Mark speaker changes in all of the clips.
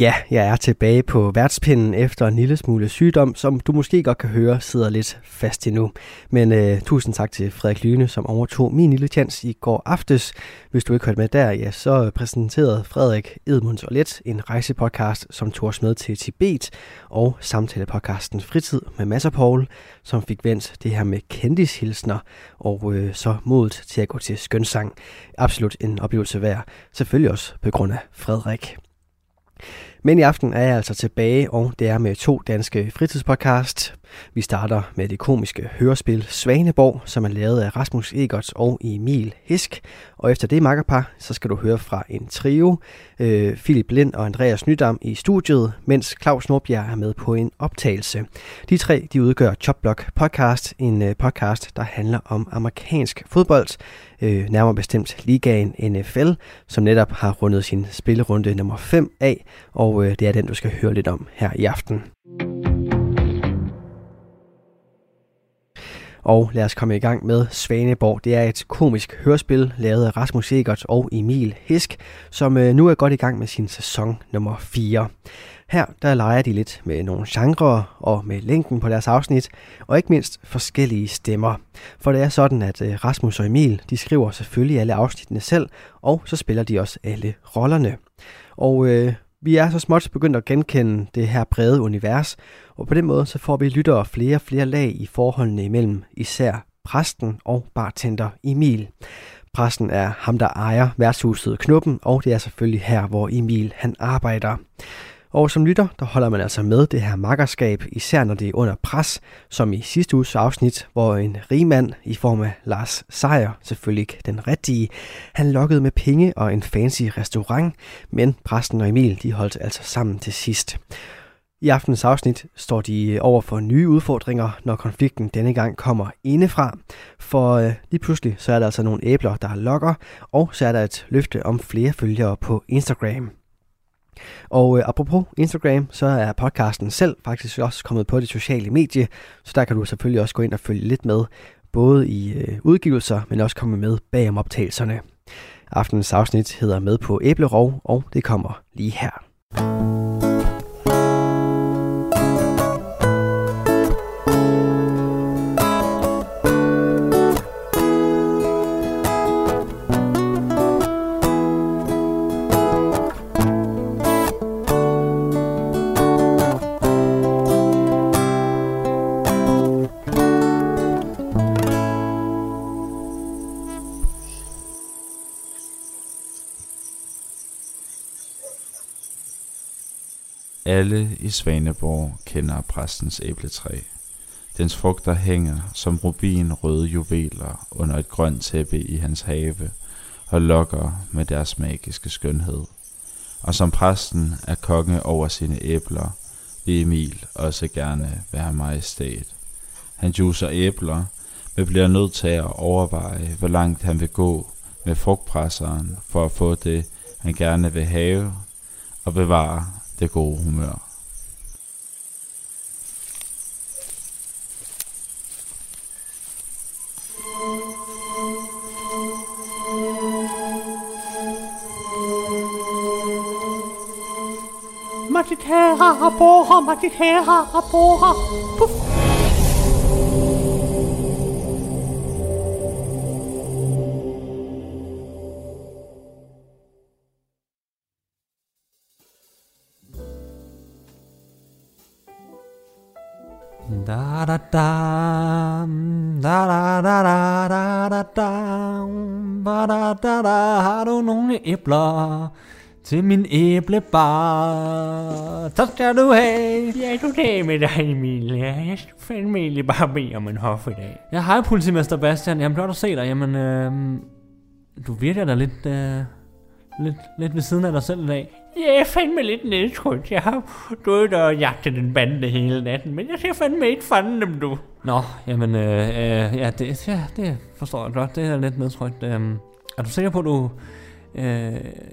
Speaker 1: Ja, jeg er tilbage på værtspinden efter en lille smule sygdom, som du måske godt kan høre sidder lidt fast endnu. Men øh, tusind tak til Frederik Lyne, som overtog min lille chance i går aftes. Hvis du ikke hørte med der, ja, så præsenterede Frederik Edmunds og Let en rejsepodcast, som tog os med til Tibet, og samtalepodcasten Fritid med Masser Paul, som fik vendt det her med kendishilsner, og øh, så modet til at gå til skønsang. Absolut en oplevelse værd, selvfølgelig også på grund af Frederik. Men i aften er jeg altså tilbage, og det er med to danske fritidspodcast. Vi starter med det komiske hørespil Svaneborg, som er lavet af Rasmus Egerts og Emil Hisk. Og efter det makkerpar, så skal du høre fra en trio, øh, Philip Lind og Andreas Nydam i studiet, mens Claus Nordbjerg er med på en optagelse. De tre de udgør Chopblock Podcast, en øh, podcast, der handler om amerikansk fodbold, øh, nærmere bestemt ligaen NFL, som netop har rundet sin spillerunde nummer 5 af, og øh, det er den, du skal høre lidt om her i aften. Og lad os komme i gang med Svaneborg. Det er et komisk hørespil, lavet af Rasmus Egert og Emil Hisk, som øh, nu er godt i gang med sin sæson nummer 4. Her der leger de lidt med nogle genrer og med længden på deres afsnit, og ikke mindst forskellige stemmer. For det er sådan, at øh, Rasmus og Emil de skriver selvfølgelig alle afsnittene selv, og så spiller de også alle rollerne. Og øh, vi er så småt begyndt at genkende det her brede univers, og på den måde så får vi lyttere flere og flere lag i forholdene imellem især præsten og bartender Emil. Præsten er ham, der ejer værtshuset Knuppen, og det er selvfølgelig her, hvor Emil han arbejder. Og som lytter, der holder man altså med det her makkerskab, især når det er under pres, som i sidste uges afsnit, hvor en rigmand i form af Lars Seier, selvfølgelig ikke den rigtige, han lokkede med penge og en fancy restaurant, men præsten og Emil, de holdt altså sammen til sidst. I aftens afsnit står de over for nye udfordringer, når konflikten denne gang kommer indefra. For øh, lige pludselig så er der altså nogle æbler, der lokker, og så er der et løfte om flere følgere på Instagram. Og øh, apropos Instagram, så er podcasten selv faktisk også kommet på det sociale medie, så der kan du selvfølgelig også gå ind og følge lidt med, både i øh, udgivelser, men også komme med bag om optagelserne. Aftenens afsnit hedder Med på Æblerov, og det kommer lige her.
Speaker 2: Alle i Svaneborg kender præstens æbletræ. Dens frugter hænger som rubin røde juveler under et grønt tæppe i hans have og lokker med deres magiske skønhed. Og som præsten er konge over sine æbler, vil Emil også gerne være majestæt. Han juicer æbler, men bliver nødt til at overveje, hvor langt han vil gå med frugtpresseren for at få det, han gerne vil have, og bevare det gode humør.
Speaker 3: Matitera, bora, matitera, abora. Puff. Da da da da da da da da da da ba da da da Har du nogle æbler til min æblebar? Tak skal du have.
Speaker 4: Ja, du det med dig, Emil. Ja, jeg skal fandme egentlig bare bede om en hof i dag.
Speaker 3: Ja, hej politimester Bastian. Jamen, blot at se dig. Jamen, øh, du virker da lidt, øh, lidt, lidt ved siden af dig selv i dag.
Speaker 4: Ja, jeg er fandme lidt nedtrykt. Jeg har gået og jagtet den bande hele natten, men jeg ser fandme ikke fanden dem, du.
Speaker 3: Nå, jamen, øh, øh, ja, det, ja, det forstår jeg godt. Det er lidt nedtrykt. Øh, er du sikker på, at du... Øh,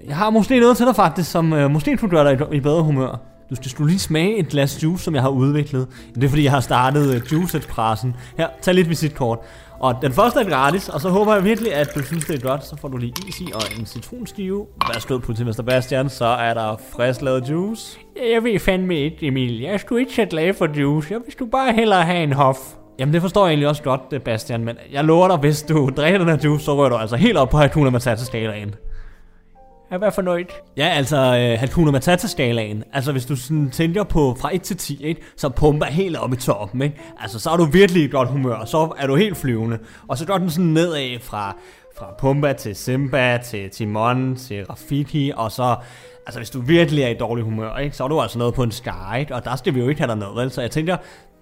Speaker 3: jeg har måske noget til dig faktisk, som øh, måske kunne gøre dig i, i bedre humør. Du skal lige smage et glas juice, som jeg har udviklet. Det er fordi, jeg har startet uh, Juice Expressen. Her, tag lidt visitkort. Og den første er gratis, og så håber jeg virkelig, at du synes, det er godt. Så får du lige is i og en citronskive. Værsgo, politimester Bastian, så er der frisk lavet juice.
Speaker 4: Jeg ved fandme ikke, Emil. Jeg sgu ikke så glad for juice. Jeg vil du bare hellere have en hof.
Speaker 3: Jamen det forstår jeg egentlig også godt, Bastian, men jeg lover dig, hvis du drikker den her juice, så rører du altså helt op på Hakuna Matata-skalaen.
Speaker 4: Jeg er fornøjet.
Speaker 3: Ja, altså øh, Hakuna Matata-skalaen. Altså hvis du sådan tænker på fra 1 til 10, ikke? så pumper helt op i toppen. Ikke? Altså så er du virkelig i godt humør, så er du helt flyvende. Og så går den sådan nedad fra, fra Pumba til Simba til Timon til Rafiki, og så Altså, hvis du virkelig er i dårlig humør, ikke, så er du altså noget på en sky, ikke? og der skal vi jo ikke have dig noget, vel? Så jeg tænker,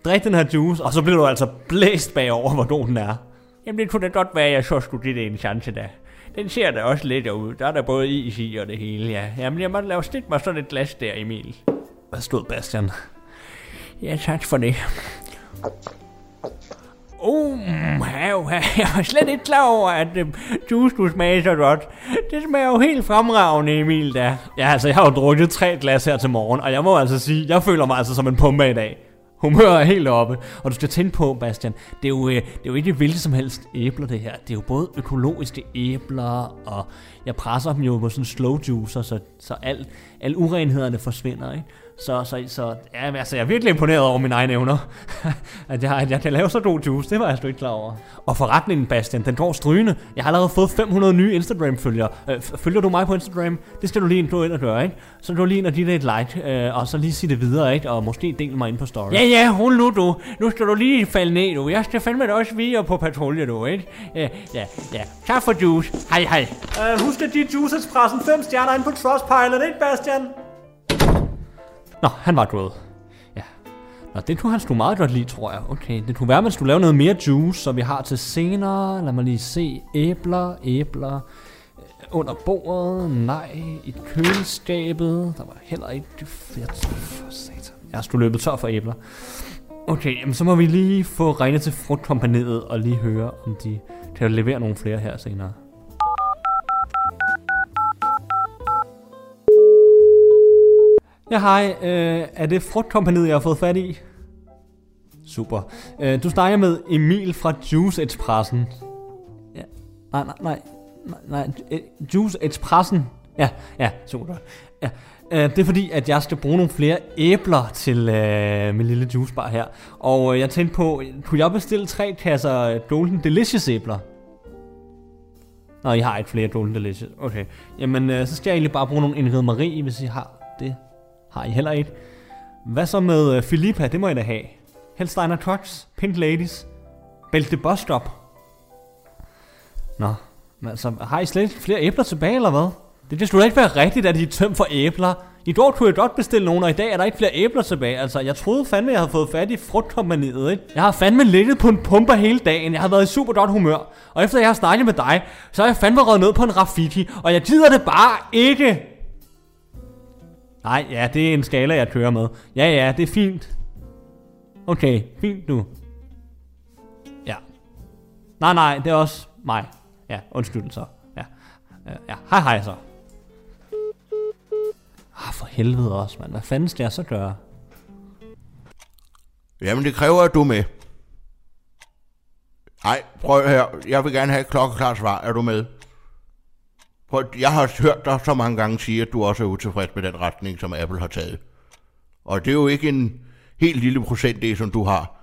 Speaker 3: drik den her juice, og så bliver du altså blæst bagover, hvor god den er.
Speaker 4: Jamen, det kunne da godt være, at jeg så skulle give det en chance da. Den ser da også lidt ud. Der er der både is i og det hele, ja. Jamen, jeg må lave stit mig sådan et glas der, Emil.
Speaker 3: Hvad stod Bastian?
Speaker 4: Ja, tak for det. Uh, jeg var slet ikke klar over, at uh, juice skulle smage så godt. Det smager jo helt fremragende, Emil, da.
Speaker 3: Ja, altså, jeg har jo drukket tre glas her til morgen, og jeg må altså sige, jeg føler mig altså som en pumpe i dag. Humøret er helt oppe. Og du skal tænke på, Bastian, det er jo, øh, det er jo ikke hvilket som helst æbler, det her. Det er jo både økologiske æbler, og jeg presser dem jo på sådan slow juicer, så, så al, al urenhederne forsvinder, ikke? Så, så, så ja, altså, jeg er virkelig imponeret over mine egne evner. at, jeg, at jeg kan lave så god juice, det var jeg sgu ikke klar over. Og forretningen, Bastian, den går strygende. Jeg har allerede fået 500 nye Instagram-følgere. Øh, følger du mig på Instagram? Det skal du lige gå ind og gøre, ikke? Så du lige ind og give det et like, øh, og så lige sige det videre, ikke? Og måske dele mig ind på story.
Speaker 4: Ja, ja, hold nu, du. Nu skal du lige falde ned, du. Jeg skal fandme også videre på patrulje, du, ikke? Ja, ja, ja. Tak for juice. Hej, hej.
Speaker 3: Uh, husk at give Juice Expressen 5 stjerner ind på Trustpilot, ikke, Bastian? Nå, han var død. Ja. Nå, det kunne han sgu meget godt lide, tror jeg. Okay, det kunne være, at man skulle lave noget mere juice, som vi har til senere. Lad mig lige se. Æbler, æbler. Øh, under bordet, nej. I køleskabet. Der var heller ikke fedt. For satan. Jeg skulle løbet tør for æbler. Okay, jamen så må vi lige få ringet til frugtkompaniet og lige høre, om de kan levere nogle flere her senere. Ja, hej. Øh, er det frugtkompaniet, jeg har fået fat i? Super. Øh, du snakker med Emil fra Juice Expressen. Ja. Nej, nej, nej. Nej, nej. øh, Juice Expressen. Ja, ja, super. Ja. Øh, det er fordi, at jeg skal bruge nogle flere æbler til øh, min lille juicebar her. Og øh, jeg tænkte på, kunne jeg bestille tre kasser Golden Delicious æbler? Nå, I har ikke flere Golden Delicious. Okay. Jamen, øh, så skal jeg egentlig bare bruge nogle Ingrid Marie, hvis I har det. Har I heller ikke? Hvad så med øh, uh, Filippa? Det må I da have. Hellsteiner Trucks, Pink Ladies, Bælte Bus Stop. Nå, men altså, har I slet ikke flere æbler tilbage, eller hvad? Det det skulle da ikke være rigtigt, at I er tømt for æbler. I går kunne jeg godt bestille nogen, og i dag er der ikke flere æbler tilbage. Altså, jeg troede fandme, jeg havde fået fat i frugtkompaniet, ikke? Jeg har fandme ligget på en pumper hele dagen. Jeg har været i super godt humør. Og efter jeg har snakket med dig, så har jeg fandme røget ned på en Rafiki, og jeg gider det bare ikke. Nej, ja, det er en skala, jeg kører med. Ja, ja, det er fint. Okay, fint nu. Ja. Nej, nej, det er også mig. Ja, undskyld så. Ja, ja, hej hej så. Ah, for helvede også, mand. Hvad fanden skal jeg så gøre?
Speaker 5: Jamen, det kræver, at du er med. Nej, prøv her. Jeg vil gerne have et klokkeklart svar. Er du med? Prøv, jeg har hørt dig så mange gange sige, at du også er utilfreds med den retning, som Apple har taget. Og det er jo ikke en helt lille procentdel, som du har.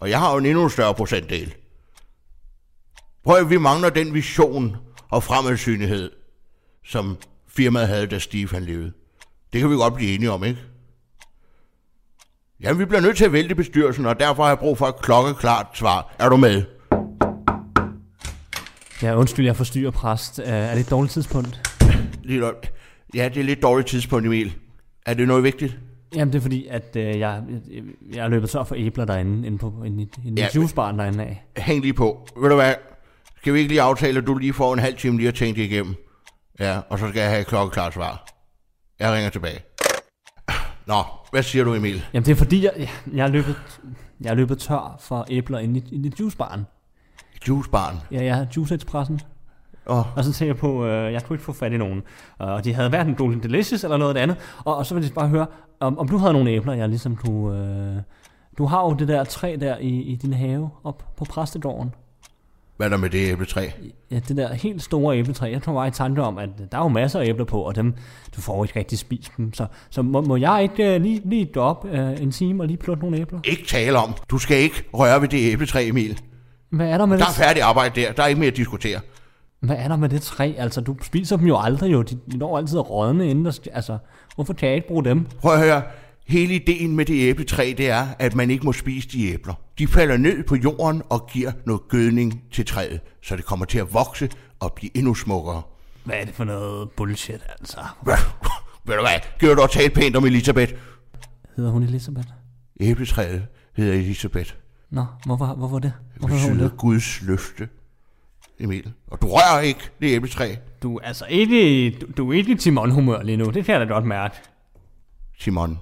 Speaker 5: Og jeg har jo en endnu større procentdel. Prøv at vi mangler den vision og fremadsynlighed, som firmaet havde, da Steve han levede. Det kan vi godt blive enige om, ikke? Jamen, vi bliver nødt til at vælge bestyrelsen, og derfor har jeg brug for et klokkeklart svar. Er du med?
Speaker 3: Ja, undskyld, jeg forstyrrer præst. Uh, er det et dårligt tidspunkt?
Speaker 5: Nok. Ja, det er lidt dårligt tidspunkt, Emil. Er det noget vigtigt?
Speaker 3: Jamen, det er fordi, at uh, jeg, jeg, er løbet tør for æbler derinde, inde, på, inde, inde i juicebaren derinde af.
Speaker 5: Hæng lige på. Ved du hvad? Skal vi ikke lige aftale, at du lige får en halv time lige at tænke det igennem? Ja, og så skal jeg have et klokkeklart svar. Jeg ringer tilbage. Nå, hvad siger du, Emil?
Speaker 3: Jamen, det er fordi, jeg, jeg, jeg, er, løbet, jeg er løbet tør for æbler inde i, inde i juicebaren.
Speaker 5: Juicebarn.
Speaker 3: Ja, ja, Juice Expressen.
Speaker 5: Åh.
Speaker 3: Og så tænkte jeg på, øh, jeg kunne ikke få fat i nogen. Og de havde hverken Golden Delicious eller noget andet. Og, og så ville jeg bare høre, om, om du havde nogle æbler, jeg ligesom kunne... Øh, du har jo det der træ der i, i din have op på præstegården.
Speaker 5: Hvad er der med det æbletræ?
Speaker 3: Ja, det der helt store æbletræ. Jeg tror bare i tanke om, at der er jo masser af æbler på, og dem, du får ikke rigtig spist dem. Så, så må, må jeg ikke uh, lige, lige gå op uh, en time og lige plukke nogle æbler?
Speaker 5: Ikke tale om. Du skal ikke røre ved det æbletræ, Emil.
Speaker 3: Hvad er der med
Speaker 5: Der
Speaker 3: det?
Speaker 5: er færdig arbejde der. Der er ikke mere at diskutere.
Speaker 3: Hvad er der med det træ? Altså, du spiser dem jo aldrig jo. De, de når altid at rådne inden der... Altså, hvorfor kan jeg ikke bruge dem?
Speaker 5: Prøv at høre. Hele ideen med det æbletræ, det er, at man ikke må spise de æbler. De falder ned på jorden og giver noget gødning til træet, så det kommer til at vokse og blive endnu smukkere.
Speaker 3: Hvad er det for noget bullshit, altså?
Speaker 5: Hvad? Ved du hvad? Giver du at tale pænt om Elisabeth?
Speaker 3: Hedder hun Elisabeth?
Speaker 5: Æbletræet hedder Elisabeth.
Speaker 3: Nå, hvorfor, hvorfor det?
Speaker 5: Det
Speaker 3: Hvorfor hun
Speaker 5: betyder
Speaker 3: det?
Speaker 5: Guds løfte, Emil. Og du rører ikke det æbletræ,
Speaker 3: Du er altså ikke, du, du er ikke i Timon-humør lige nu. Det kan jeg da godt mærke.
Speaker 5: Simon.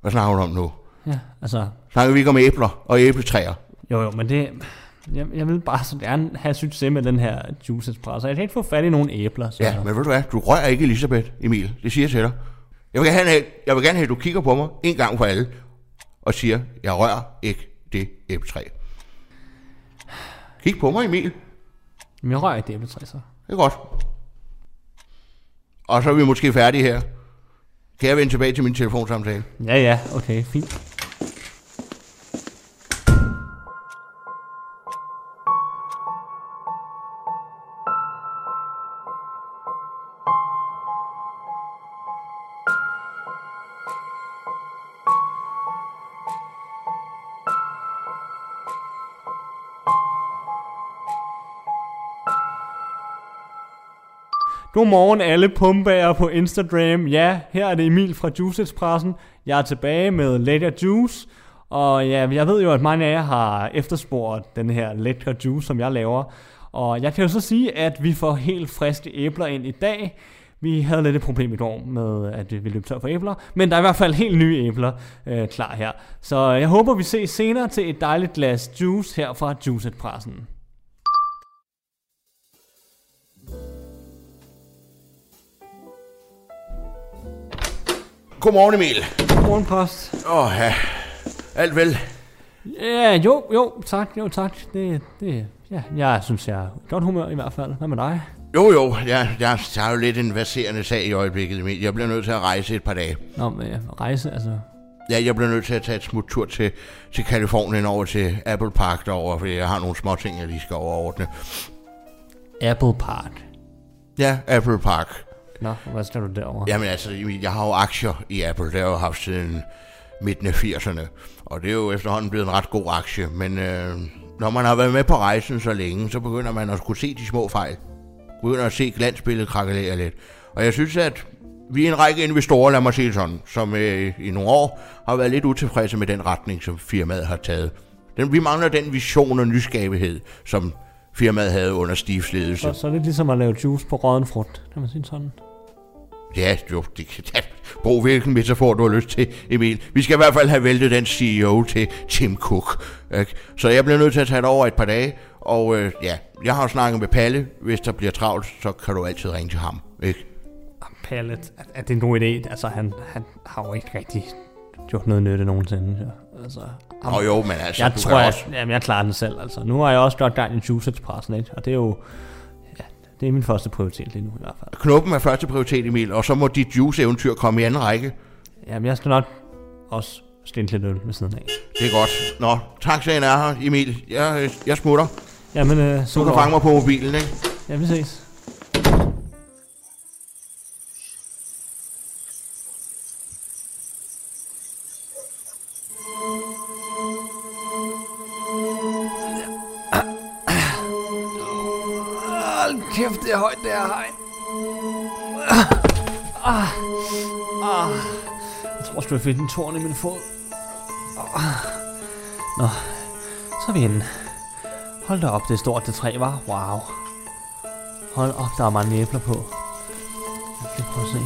Speaker 5: Hvad snakker du om nu?
Speaker 3: Ja, altså...
Speaker 5: Snakker vi ikke om æbler og æbletræer?
Speaker 3: Jo, jo, men det... Jeg, jeg vil bare så gerne have succes med den her juice espresso. Jeg kan ikke få fat i nogle æbler, så...
Speaker 5: Ja, men ved du hvad? Du rører ikke Elisabeth, Emil. Det siger jeg til dig. Jeg vil gerne have, jeg vil gerne have at du kigger på mig en gang for alle og siger, jeg rører ikke det æbletræ. Kig på mig, Emil.
Speaker 3: Men jeg rører ikke det æbletræ, så.
Speaker 5: Det er godt. Og så er vi måske færdige her. Kan jeg vende tilbage til min telefonsamtale?
Speaker 3: Ja, ja, okay, fint. Godmorgen alle pumbager på Instagram. Ja, her er det Emil fra Juice Expressen. Jeg er tilbage med Later Juice. Og ja, jeg ved jo, at mange af jer har efterspurgt den her lækre juice, som jeg laver. Og jeg kan jo så sige, at vi får helt friske æbler ind i dag. Vi havde lidt et problem i går med, at vi løb tør for æbler. Men der er i hvert fald helt nye æbler øh, klar her. Så jeg håber, vi ses senere til et dejligt glas juice her fra Juice
Speaker 5: Godmorgen, Emil.
Speaker 3: Godmorgen, post.
Speaker 5: Åh, ja. Alt vel?
Speaker 3: Ja, jo, jo, tak, jo, tak. Det, det, ja, jeg synes, jeg er godt humør i hvert fald. Hvad med dig?
Speaker 5: Jo, jo. Jeg, jeg, har jo lidt en verserende sag i øjeblikket, Emil. Jeg bliver nødt til at rejse et par dage.
Speaker 3: Nå, men ja, rejse, altså...
Speaker 5: Ja, jeg bliver nødt til at tage et smuttur til, til Kalifornien over til Apple Park derovre, fordi jeg har nogle små ting, jeg lige skal overordne.
Speaker 3: Apple Park.
Speaker 5: Ja, Apple Park.
Speaker 3: Nå, hvad skal du derovre?
Speaker 5: Jamen altså, jeg har jo aktier i Apple. Det har jeg jo haft siden midten af 80'erne. Og det er jo efterhånden blevet en ret god aktie. Men øh, når man har været med på rejsen så længe, så begynder man at kunne se de små fejl. Begynder at se glansbilledet krakelere lidt. Og jeg synes, at vi er en række investorer, lad mig sige sådan, som øh, i nogle år har været lidt utilfredse med den retning, som firmaet har taget. Den, vi mangler den vision og nyskabighed, som firmaet havde under Steves ledelse.
Speaker 3: Så, så er det ligesom at lave juice på råden frugt, kan man sige sådan.
Speaker 5: Ja, jo, det kan ja, Brug hvilken metafor du har lyst til, Emil. Vi skal i hvert fald have væltet den CEO til Tim Cook. Ikke? Så jeg bliver nødt til at tage det over et par dage. Og øh, ja, jeg har snakket med Palle. Hvis der bliver travlt, så kan du altid ringe til ham. Ikke?
Speaker 3: Pallet, er, det en god idé? Altså, han, han har jo ikke rigtig gjort noget nytte nogensinde. Ja. Altså,
Speaker 5: Og jo, men altså,
Speaker 3: jeg
Speaker 5: du
Speaker 3: tror,
Speaker 5: kan
Speaker 3: jeg,
Speaker 5: også...
Speaker 3: jamen, jeg klarer den selv. Altså. Nu har jeg også godt gang i Juice Expressen, ikke? Og det er jo... Det er min første prioritet lige nu i hvert fald.
Speaker 5: Knuppen er første prioritet, Emil, og så må dit juice-eventyr komme i anden række.
Speaker 3: Jamen, jeg skal nok også stille lidt øl ved siden af.
Speaker 5: Det er godt. Nå, taxaen er her, Emil. Jeg, jeg smutter.
Speaker 3: Jamen, øh,
Speaker 5: Du
Speaker 3: så
Speaker 5: kan fange mig på mobilen, ikke?
Speaker 3: Ja, vi ses. Der er højt, det er. Ah, ah. Jeg tror sgu, jeg finde en torn i min fod. Ah. Nå, så er vi inde. Hold da op, det er stort, det træ var. Wow. Hold op, der er mange æbler på. Jeg skal prøve at se.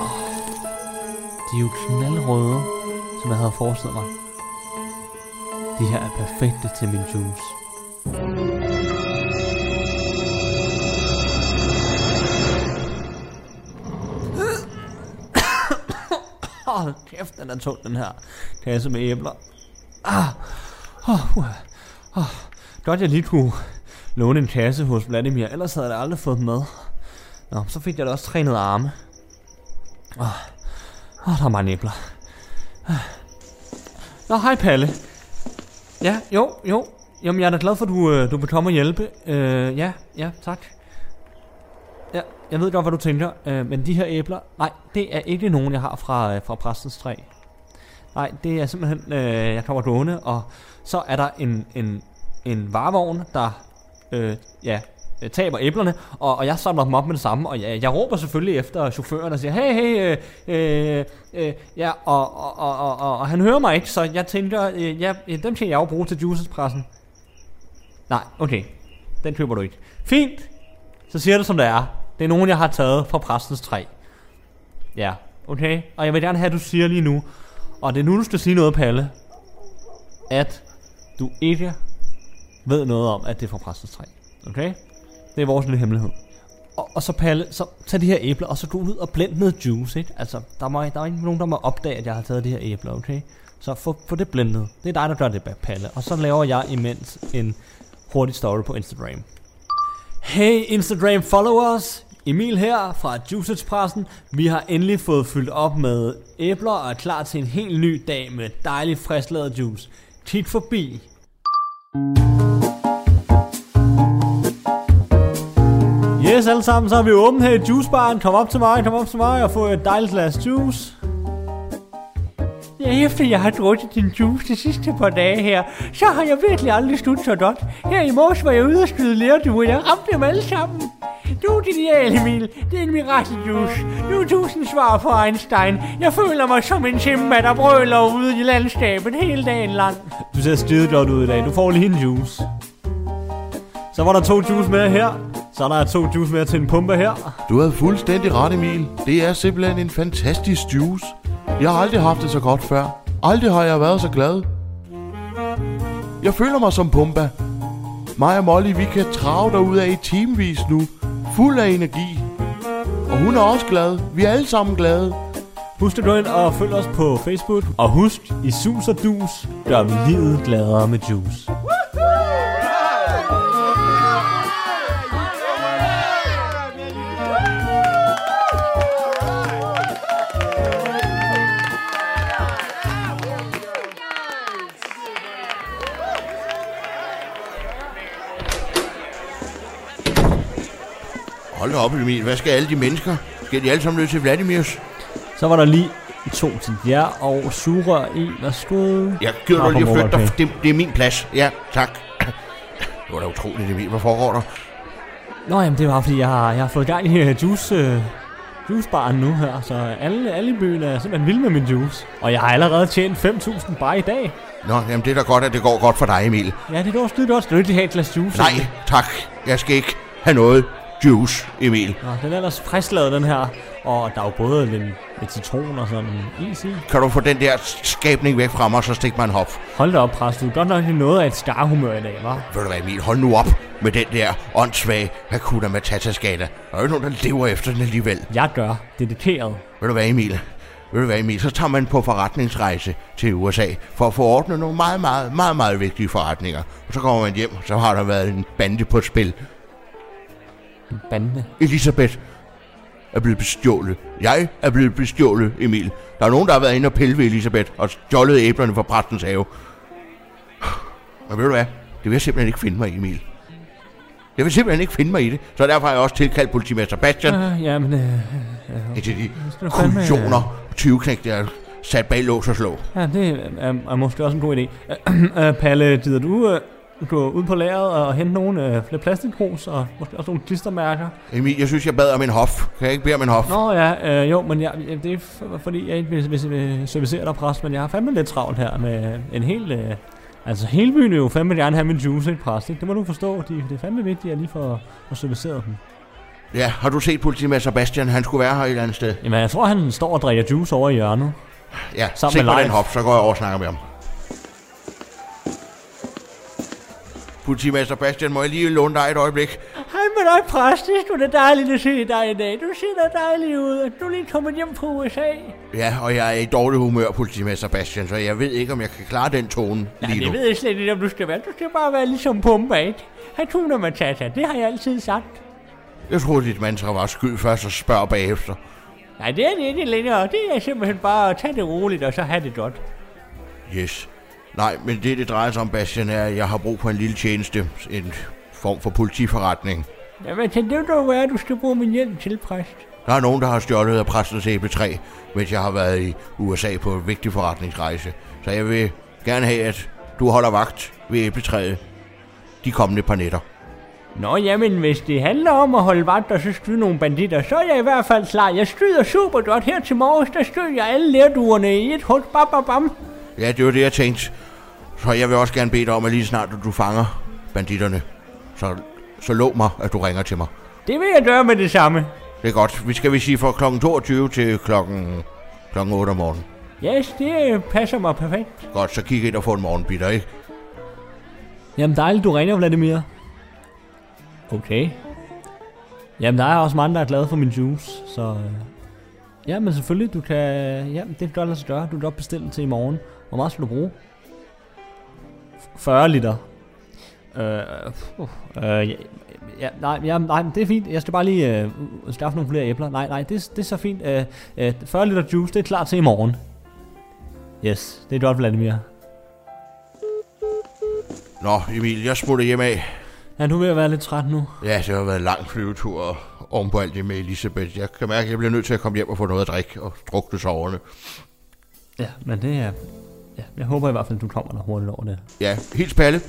Speaker 3: Oh. De er jo knaldrøde, som jeg havde forestillet mig. De her er perfekte til min juice. Hold kæft, den er tung, den her kasse med æbler. Ah, oh, uh, oh. Godt, jeg lige kunne låne en kasse hos Vladimir, ellers havde jeg aldrig fået den med. Nå, så fik jeg da også trænet arme. Åh, oh, oh, der er mange æbler. Ah. Nå, hej Palle. Ja, jo, jo. Jamen, jeg er da glad for, at du, øh, du vil komme og hjælpe. Uh, ja, ja, tak. Jeg ved godt, hvad du tænker, øh, men de her æbler, nej, det er ikke nogen, jeg har fra, øh, fra præstens træ. Nej, det er simpelthen, øh, jeg kommer gående, og så er der en, en, en varevogn, der øh, ja, øh, taber æblerne, og, og jeg samler dem op med det samme, og jeg, jeg råber selvfølgelig efter chaufføren og siger, hey, hey, øh, øh, øh, ja, og, og, og, og, og, og han hører mig ikke, så jeg tænker, øh, ja, øh, dem kan jeg jo bruge til juicespressen. Nej, okay, den køber du ikke. Fint, så siger du som det er. Det er nogen, jeg har taget fra præstens træ. Ja, okay, og jeg vil gerne have, at du siger lige nu, og det er nu, du skal sige noget, Palle, at du ikke ved noget om, at det er fra præstens træ. Okay? Det er vores lille hemmelighed. Og, og så Palle, så tag de her æbler, og så gå ud og blend noget juice, ikke? Altså, der, må, der er ikke nogen, der må opdage, at jeg har taget de her æbler, okay? Så få, få det blendet. Det er dig, der gør det, Palle. Og så laver jeg imens en hurtig story på Instagram. Hey Instagram followers! Emil her fra Juice Vi har endelig fået fyldt op med æbler og er klar til en helt ny dag med dejlig frisklavet juice. Kig forbi. Yes, alle sammen, så er vi åbne her i juicebaren. Kom op til mig, kom op til mig og få et dejligt glas juice. Ja, efter jeg har drukket din juice de sidste par dage her, så har jeg virkelig aldrig sludt så godt. Her i morges var jeg ude og skyde lærduer, jeg ramte dem alle sammen. Du er genial, Emil. Det er en mirakeljuice. Du er tusind svar på Einstein. Jeg føler mig som en simba, der brøler ude i landskabet hele dagen lang. Du ser skide godt ud i dag. Du får lige en juice. Så var der to juice med her. Så der er to juice mere til en pumpe her.
Speaker 5: Du havde fuldstændig ret, Emil. Det er simpelthen en fantastisk juice. Jeg har aldrig haft det så godt før. Aldrig har jeg været så glad. Jeg føler mig som Pumba. Mig og Molly, vi kan trave af i timevis nu. Fuld af energi. Og hun er også glad. Vi er alle sammen glade.
Speaker 3: Husk at gå ind og følg os på Facebook. Og husk, i sus og dus gør vi livet gladere med juice.
Speaker 5: Hold da op, Emil. Hvad skal alle de mennesker? Skal de alle sammen løbe til Vladimirs?
Speaker 3: Så var der lige to til jer og sugerør i. Værsgo.
Speaker 5: Jeg gider dig lige at flytte dig. Det, det er min plads. Ja, tak. Det var da utroligt, Emil. Hvad foregår der?
Speaker 3: Nå, jamen, det var fordi, jeg har, jeg har fået gang i uh, juice, uh, juicebaren nu her. Så alle, alle i byen er simpelthen vilde med min juice. Og jeg har allerede tjent 5.000 bare i dag.
Speaker 5: Nå, jamen det er da godt, at det går godt for dig, Emil.
Speaker 3: Ja, det går skide godt. Skal du ikke have et glas juice?
Speaker 5: Nej, tak. Jeg skal ikke have noget juice, Emil.
Speaker 3: Nå, den er ellers frisklavet, den her. Og der er jo både lidt, lidt citron og sådan is i.
Speaker 5: Kan du få den der skabning væk fra mig, så stik mig en hop.
Speaker 3: Hold da op, præst. Du er godt nok noget af et skarhumør i dag, hva'?
Speaker 5: Ved du hvad, Emil? Hold nu op med den der åndssvage Hakuna Matata-skala. Der er jo nogen, der lever efter den alligevel.
Speaker 3: Jeg gør. Dedikeret.
Speaker 5: Ved du hvad, Emil? Ved du hvad, Emil? Så tager man på forretningsrejse til USA for at få ordnet nogle meget, meget, meget, meget vigtige forretninger. Og så kommer man hjem, så har der været en bande på spil.
Speaker 3: En bande?
Speaker 5: Elisabeth er blevet bestjålet. Jeg er blevet bestjålet, Emil. Der er nogen, der har været inde og pille ved Elisabeth og stjålet æblerne fra præstens have. Men ved du hvad? Det vil jeg simpelthen ikke finde mig i, Emil. Jeg vil simpelthen ikke finde mig i det, så derfor har jeg også tilkaldt politimester Bastian.
Speaker 3: Uh, jamen, øh,
Speaker 5: uh, uh, til de kujoner, 20 knæk, der er sat bag lås og slå.
Speaker 3: Ja, det er, er måske også en god idé. Uh, Palle, gider du uh, gå ud på lageret og hente nogle flere plastikpros og også nogle klistermærker?
Speaker 5: Emil, jeg synes, jeg bad om en hof. Kan jeg ikke bede om en hof?
Speaker 3: Nå ja, uh, jo, men jeg, det er fordi, jeg ikke vil, vil, vil servicere dig, præst, men jeg har fandme lidt travlt her med en hel... Uh, Altså, hele byen er jo fandme gerne have min juice, ikke præst? Ikke? Det må du forstå. De, det er fandme vigtigt, at jeg lige får, får serviceret dem.
Speaker 5: Ja, har du set politimester Sebastian? Han skulle være her et eller andet sted.
Speaker 3: Jamen, jeg tror, han står og drikker juice over i hjørnet.
Speaker 5: Ja, Sammen med den hop, så går jeg over og snakker med ham. Politimester Bastian, må jeg lige låne dig et øjeblik?
Speaker 4: Hej med dig, præst. Det er da dejligt at se dig i dag. Du ser da dejlig ud. Du er lige kommet hjem fra USA.
Speaker 5: Ja, og jeg er i dårlig humør, politimester Bastian, så jeg ved ikke, om jeg kan klare den tone
Speaker 4: Ja,
Speaker 5: lige
Speaker 4: det
Speaker 5: nu.
Speaker 4: ved jeg slet ikke, om du skal være. Du skal bare være ligesom Pumba, ikke? Hatuna Matata, det har jeg altid sagt.
Speaker 5: Jeg troede, dit mantra var skyld først og spørg bagefter.
Speaker 4: Nej, det er det ikke længere. Det er simpelthen bare at tage det roligt, og så have det godt.
Speaker 5: Yes. Nej, men det, det drejer sig om, Bastian, er, at jeg har brug for en lille tjeneste. En form for politiforretning.
Speaker 4: Jamen, så det da være, at du skal bruge min hjælp til, præst.
Speaker 5: Der er nogen, der har stjålet af præstens æbletræ, mens jeg har været i USA på en vigtig forretningsrejse. Så jeg vil gerne have, at du holder vagt ved æbletræet de kommende par nætter.
Speaker 4: Nå, jamen, hvis det handler om at holde vagt og så skyde nogle banditter, så er jeg i hvert fald klar. Jeg skyder super godt her til morges, der skød jeg alle lærduerne i et hul. Bam, bam, bam.
Speaker 5: Ja, det var det, jeg tænkte. Så jeg vil også gerne bede dig om, at lige snart du fanger banditterne, så, så lov mig, at du ringer til mig.
Speaker 4: Det vil jeg gøre med det samme.
Speaker 5: Det er godt. Vi skal vi sige fra kl. 22 til kl. kl. 8 om morgenen.
Speaker 4: Yes, det passer mig perfekt.
Speaker 5: Godt, så kig ind og få en morgenbitter, ikke?
Speaker 3: Jamen dejligt, du ringer, Vladimir. Okay. Jamen, der er også mange, der er glade for min juice, så... øh, Ja, men selvfølgelig, du kan... Ja, det kan godt lade sig gøre. Du kan godt bestille til i morgen. Hvor meget skal du bruge? F- 40 liter. Øh, uh, øh, ja, ja, nej, ja, nej, det er fint. Jeg skal bare lige øh, skaffe nogle flere æbler. Nej, nej, det, det er så fint. Øh, øh, 40 liter juice, det er klar til i morgen. Yes, det er godt, Vladimir.
Speaker 5: Nå, Emil, jeg smutter hjem af.
Speaker 3: Ja, du er ved at være lidt træt nu.
Speaker 5: Ja, det har været en lang flyvetur og oven på alt det med Elisabeth. Jeg kan mærke, at jeg bliver nødt til at komme hjem og få noget at drikke og drukne soverne.
Speaker 3: Ja, men det er... Ja, jeg håber i hvert fald, at du kommer der hurtigt over det.
Speaker 5: Ja, hils Palle.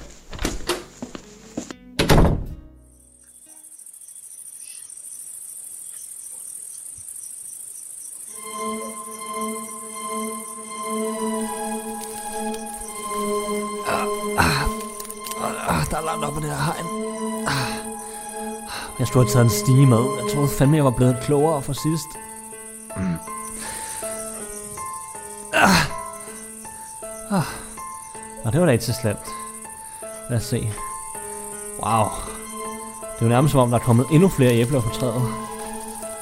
Speaker 3: Ah, er. Ah. Jeg skulle have taget en stige med. Jeg troede fandme, jeg var blevet klogere for sidst. Mm. Ah. Ah. Nå, det var da ikke så slemt. Lad os se. Wow. Det er jo nærmest som om, der er kommet endnu flere æbler på træet.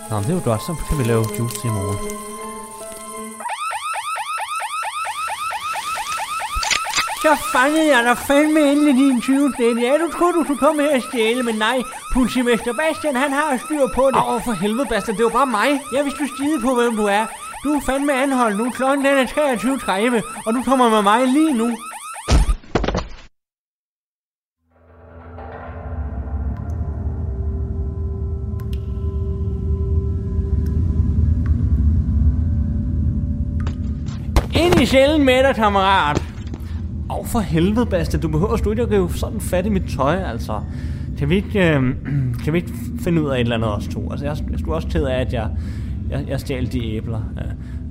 Speaker 3: Nå, men det er jo godt. Så kan vi lave juice til i morgen.
Speaker 4: Så fangede jeg dig fandme endelig din 20 Ja, du troede, du kunne komme her og stjæle, men nej. Politimester Bastian, han har styr på det.
Speaker 3: Åh, for helvede, Bastian. Det var bare mig.
Speaker 4: Ja, hvis du stiger på, hvem du er. Du er fandme anholdt nu. Klokken den er 23.30, og du kommer med mig lige nu. Ind i cellen med dig, kammerat.
Speaker 3: Åh, for helvede, Basta, Du behøver sgu ikke at rive sådan fat i mit tøj, altså. Kan vi ikke, øh, kan vi ikke finde ud af et eller andet os to? Altså, jeg, jeg skulle også ked af, at jeg, jeg, jeg stjal de æbler. Ja,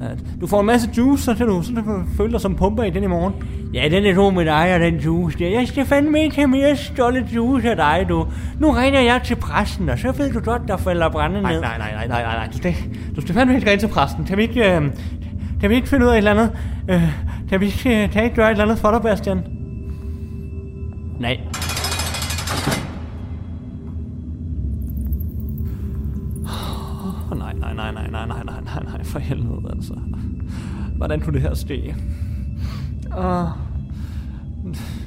Speaker 3: ja. Du får en masse juice, så kan du, så kan du føle dig som pumper i den i morgen.
Speaker 4: Ja, den er god med dig og den juice der. Jeg skal fandme ikke have mere stjålet juice af dig, du. Nu ringer jeg til præsten, og så ved du godt, der falder brænde ned.
Speaker 3: nej, nej, nej, nej, nej, nej. Du skal, du skal fandme ikke ringe til præsten. Kan vi ikke, øh, kan vi ikke finde ud af et eller andet? Øh, kan vi ikke, kan ikke gøre et eller andet for dig, Bastian?
Speaker 4: Nej.
Speaker 3: For helvede, altså. Hvordan kunne det her ske? Åh,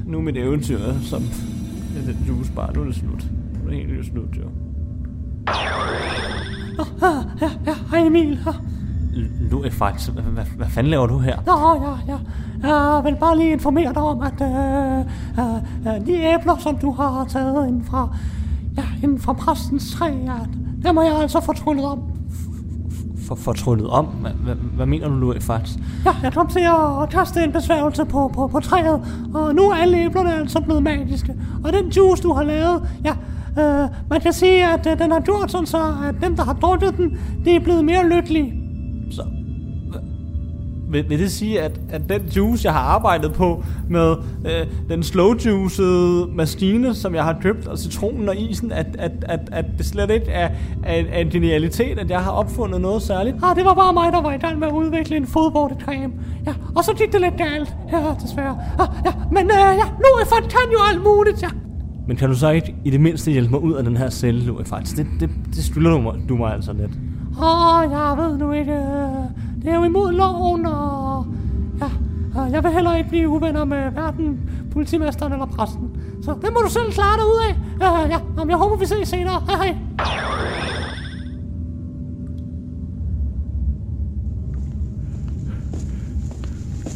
Speaker 3: nu er mit eventyr, som med den juice bare, nu er det slut. Nu er det helt slut, jo.
Speaker 4: Hej Emil.
Speaker 3: Nu er faktisk, hvad, hvad, fanden laver du her?
Speaker 4: Nå, ja, ja. Jeg vil bare lige informere dig om, at øh, øh, øh, de æbler, som du har taget ind fra, ja, inden fra præstens træ, ja, der må jeg altså få tryllet om.
Speaker 3: For, fortryllet om? Hvad, hvad, hvad mener du nu faktisk?
Speaker 4: Ja, jeg kom til at kaste en besværgelse på, på, på træet, og nu er alle æblerne altså blevet magiske. Og den juice, du har lavet, ja, øh, man kan sige, at øh, den har gjort sådan så, at dem, der har drukket den, det er blevet mere lykkelige.
Speaker 3: Vil, vil det sige, at, at den juice, jeg har arbejdet på med øh, den slow juicede maskine, som jeg har købt, og citronen og isen, at, at, at, at det slet ikke er, er, er en genialitet, at jeg har opfundet noget særligt?
Speaker 4: Ah, det var bare mig, der var i gang med at udvikle en fodvortecreme. Ja, og så gik det lidt galt. Ja, desværre. Ah, ja, men øh, ja, nu er folk kan jo alt muligt, ja.
Speaker 3: Men kan du så ikke i det mindste hjælpe mig ud af den her celle, faktisk? Det, det, det skylder du mig, du mig altså lidt.
Speaker 4: Åh, oh, jeg ved nu ikke. øh, Det er jo imod loven, og... Ja, og jeg vil heller ikke blive uvenner med hverken politimesteren eller præsten. Så det må du selv klare dig ud af. Uh, ja, jamen, jeg håber, vi ses senere. Hej, hej.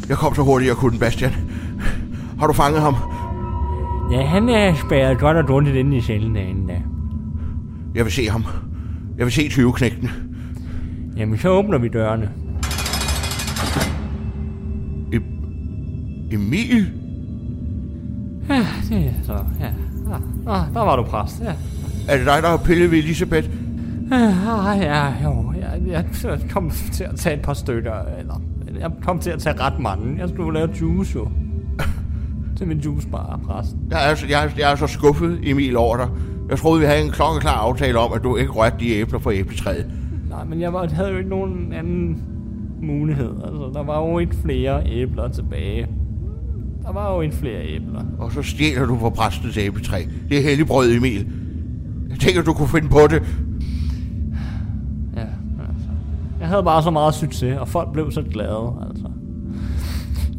Speaker 5: Jeg kom så hurtigt, jeg kunne, Bastian. Har du fanget ham?
Speaker 6: Ja, han er spærret godt og grundigt inde i cellen derinde da.
Speaker 5: Jeg vil se ham. Jeg vil se 20-knægten.
Speaker 6: Jamen, så åbner vi dørene.
Speaker 5: Emil?
Speaker 6: Ja, det er så, ja.
Speaker 3: Ah, der var du præst, ja.
Speaker 5: Er det dig, der har pillet ved Elisabeth?
Speaker 3: Ah, ja, jo, jeg, jeg kom til at tage et par stykker, eller jeg kom til at tage ret mange. Jeg skulle lave juice jo. til min juicebar, præsten.
Speaker 5: Jeg er, så- jeg, er, jeg er så skuffet, Emil, over dig. Jeg troede, vi havde en klokkeklar aftale om, at du ikke rørte de æbler fra æbletræet.
Speaker 3: Nej, men jeg var, havde jo ikke nogen anden mulighed. Altså, der var jo ikke flere æbler tilbage. Der var jo ikke flere æbler.
Speaker 5: Og så stjæler du fra præstens æbletræ. Det er helligbrød, Emil. Jeg tænker, du kunne finde på det.
Speaker 3: Ja, altså. Jeg havde bare så meget succes, og folk blev så glade, altså.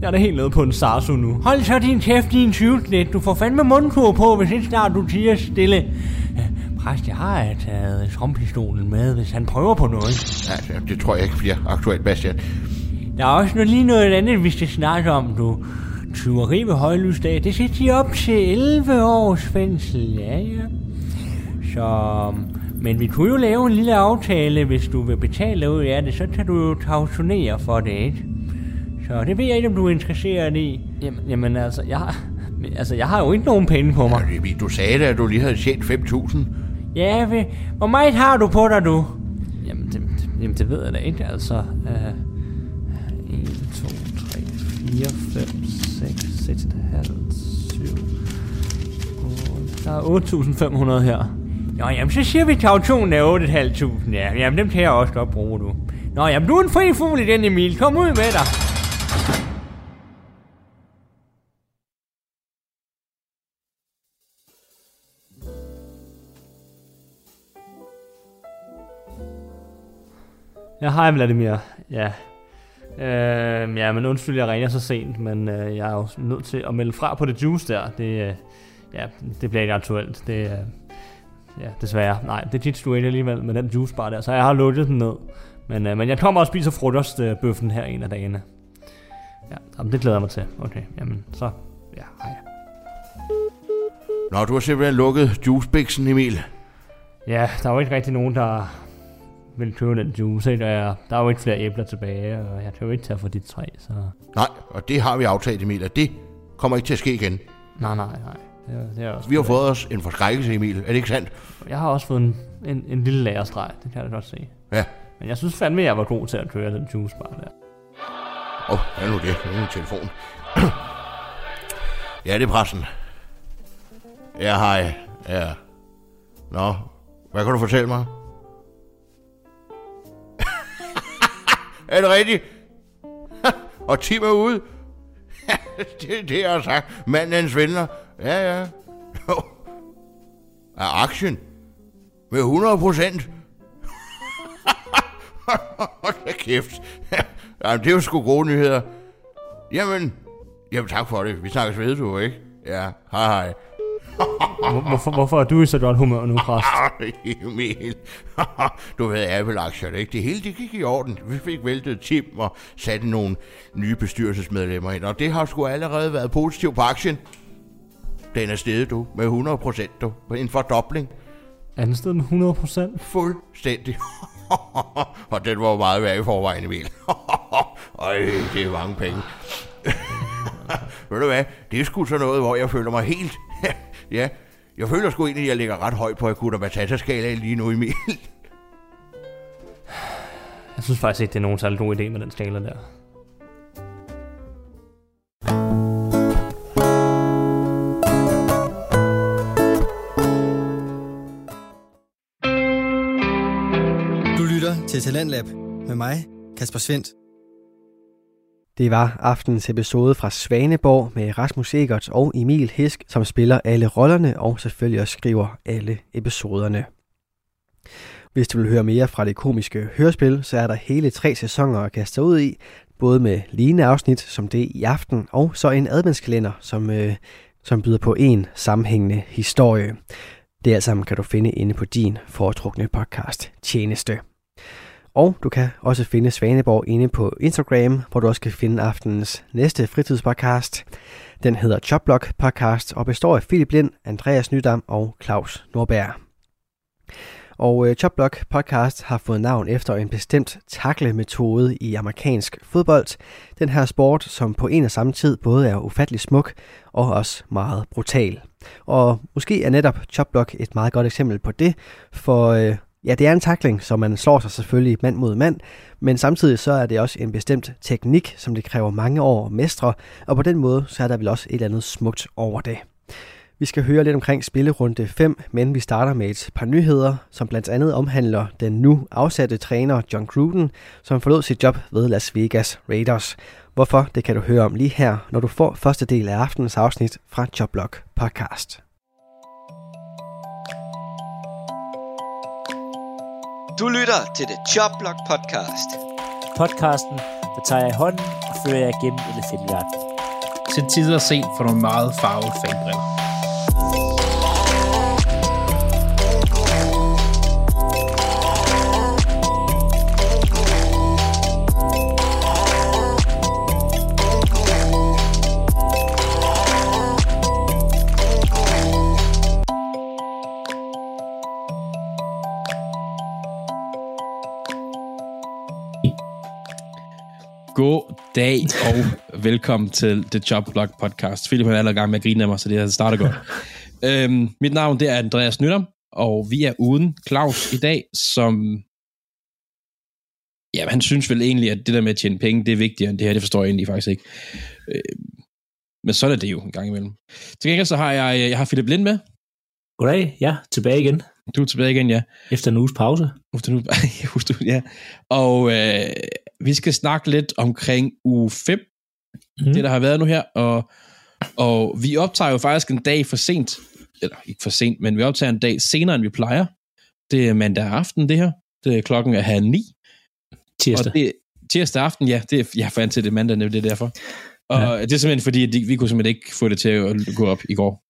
Speaker 3: Jeg er da helt nede på en sarsu nu.
Speaker 6: Hold så din kæft, din tyvknæt. Du får fandme mundkur på, hvis ikke snart du tiger stille. Ja, præst, jeg har taget trompistolen med, hvis han prøver på noget.
Speaker 5: Ja, det- det tror jeg ikke bliver aktuelt, Bastian.
Speaker 6: Der er også noget, lige noget andet, vi skal snakke om, du. Tyveri ved højlysdag, det skal de op til 11 års fængsel, ja, ja. Så, men vi kunne jo lave en lille aftale, hvis du vil betale ud af det, så kan du jo tausionere for det, ikke? Så det ved jeg ikke, om du er interesseret i.
Speaker 3: Jamen, jamen altså, jeg har, altså, jeg har jo ikke nogen penge på mig.
Speaker 5: Emil, du sagde da, at du lige havde tjent 5.000.
Speaker 6: Ja, ved, hvor meget har du på dig, du?
Speaker 3: Jamen, det, det, jamen, det ved jeg da ikke, altså. Uh, 1, 2, 3, 4, 5, 6, 6,5, 7, 8. Der er 8.500 her.
Speaker 6: Nå, jamen, så siger vi, at kautionen er 8.500, ja. Jamen, dem kan jeg også godt bruge, du. Nå, jamen, du er en fri fugl i den, Emil. Kom ud med dig.
Speaker 3: Ja, hej Vladimir. Ja. Øh, ja, men undskyld, jeg ringer så sent, men øh, jeg er jo nødt til at melde fra på det juice der. Det, øh, ja, det bliver ikke aktuelt. Det, øh, ja, desværre. Nej, det er du ikke alligevel med den juicebar der, så jeg har lukket den ned. Men, øh, men jeg kommer og spiser frokostbøffen her en af dagene. Ja, jamen, det glæder jeg mig til. Okay, jamen, så, ja, hej.
Speaker 5: Nå, du har simpelthen lukket juicebiksen, Emil.
Speaker 3: Ja, der er jo ikke rigtig nogen, der vil købe den juice, ikke? Og jeg, der er jo ikke flere æbler tilbage, og jeg kan jo ikke tage for dit træ, så...
Speaker 5: Nej, og det har vi aftalt, Emil, at det kommer ikke til at ske igen.
Speaker 3: Nej, nej, nej. Det er, det er også
Speaker 5: Vi har fået os en forskrækkelse, Emil. Er det ikke sandt?
Speaker 3: Jeg har også fået en, en, en lille lagerstreg, det kan jeg godt se.
Speaker 5: Ja.
Speaker 3: Men jeg synes fandme, jeg var god til at køre den juicebar der.
Speaker 5: Åh, oh, hvad er nu det? Det er min telefon. ja, det er pressen. Ja, hej. Ja. Nå, hvad kan du fortælle mig? Er det rigtigt? Og Tim er ude? det det, jeg har sagt. Manden er en svindler. Ja, ja. Jo. Er aktien? Med 100 procent? Hold da kæft. Jamen, det er jo sgu gode nyheder. Jamen, jamen tak for det. Vi snakkes ved, du, ikke? Ja, hej hej.
Speaker 3: Hvor, hvorfor, hvorfor er du i så godt humør nu, præst?
Speaker 5: Emil. du ved, Apple-aktierne, ikke? Det hele det gik i orden. Vi fik væltet Tim og satte nogle nye bestyrelsesmedlemmer ind, og det har sgu allerede været positivt på aktien. Den er steget, du, med 100 procent, du. En fordobling.
Speaker 3: Er den med 100 procent?
Speaker 5: Fuldstændig. og den var meget værd i forvejen, Emil. Øj, det er mange penge. Ved du hvad, det er sgu sådan noget, hvor jeg føler mig helt... ja, jeg føler sgu egentlig, at jeg ligger ret højt på Akuta Matata-skalaen lige nu, Emil.
Speaker 3: Jeg synes faktisk ikke, det er nogen særlig god idé med den skala der.
Speaker 7: Du lytter til Talentlab med mig, Kasper Svendt.
Speaker 1: Det var aftens episode fra Svaneborg med Rasmus Egert og Emil Hisk, som spiller alle rollerne og selvfølgelig også skriver alle episoderne. Hvis du vil høre mere fra det komiske hørespil, så er der hele tre sæsoner at kaste ud i, både med lignende afsnit som det i aften, og så en adventskalender, som, øh, som byder på en sammenhængende historie. Det alt sammen kan du finde inde på din foretrukne podcast tjeneste. Og du kan også finde Svaneborg inde på Instagram, hvor du også kan finde aftenens næste fritidspodcast. Den hedder Chopblock Podcast og består af Philip Lind, Andreas Nydam og Claus Norberg. Og øh, Chopblock Podcast har fået navn efter en bestemt taklemetode i amerikansk fodbold. Den her sport, som på en og samme tid både er ufattelig smuk og også meget brutal. Og måske er netop Chopblock et meget godt eksempel på det, for øh, ja, det er en takling, så man slår sig selvfølgelig mand mod mand, men samtidig så er det også en bestemt teknik, som det kræver mange år at mestre, og på den måde så er der vel også et eller andet smukt over det. Vi skal høre lidt omkring spillerunde 5, men vi starter med et par nyheder, som blandt andet omhandler den nu afsatte træner John Gruden, som forlod sit job ved Las Vegas Raiders. Hvorfor, det kan du høre om lige her, når du får første del af aftenens afsnit fra Jobblock Podcast.
Speaker 8: Du lytter til The Jobblock Podcast.
Speaker 9: Podcasten, der tager jeg i hånden og fører jer gennem elefantverden.
Speaker 10: Til tider set for nogle meget farvede fanbriller. God dag og velkommen til The Job Blog Podcast. Philip han er allerede gang med at grine af mig, så det starter godt. øhm, mit navn det er Andreas Nytter, og vi er uden Claus i dag, som... Ja, han synes vel egentlig, at det der med at tjene penge, det er vigtigere end det her. Det forstår jeg egentlig faktisk ikke. Øhm, men sådan er det jo en gang imellem. Til gengæld så har jeg, jeg har Philip Lind med.
Speaker 9: Goddag, ja, tilbage igen.
Speaker 10: Du er tilbage igen, ja.
Speaker 9: Efter en uges pause.
Speaker 10: Efter nu, ja. Og øh, vi skal snakke lidt omkring uge 5, mm. det der har været nu her, og, og vi optager jo faktisk en dag for sent, eller ikke for sent, men vi optager en dag senere, end vi plejer. Det er mandag aften, det her. Det er klokken er halv ni.
Speaker 9: Tirsdag.
Speaker 10: Og det, tirsdag aften, ja, det er, jeg fandt til det mandag, det er derfor. Og ja. det er simpelthen fordi, at vi kunne simpelthen ikke få det til at gå op i går.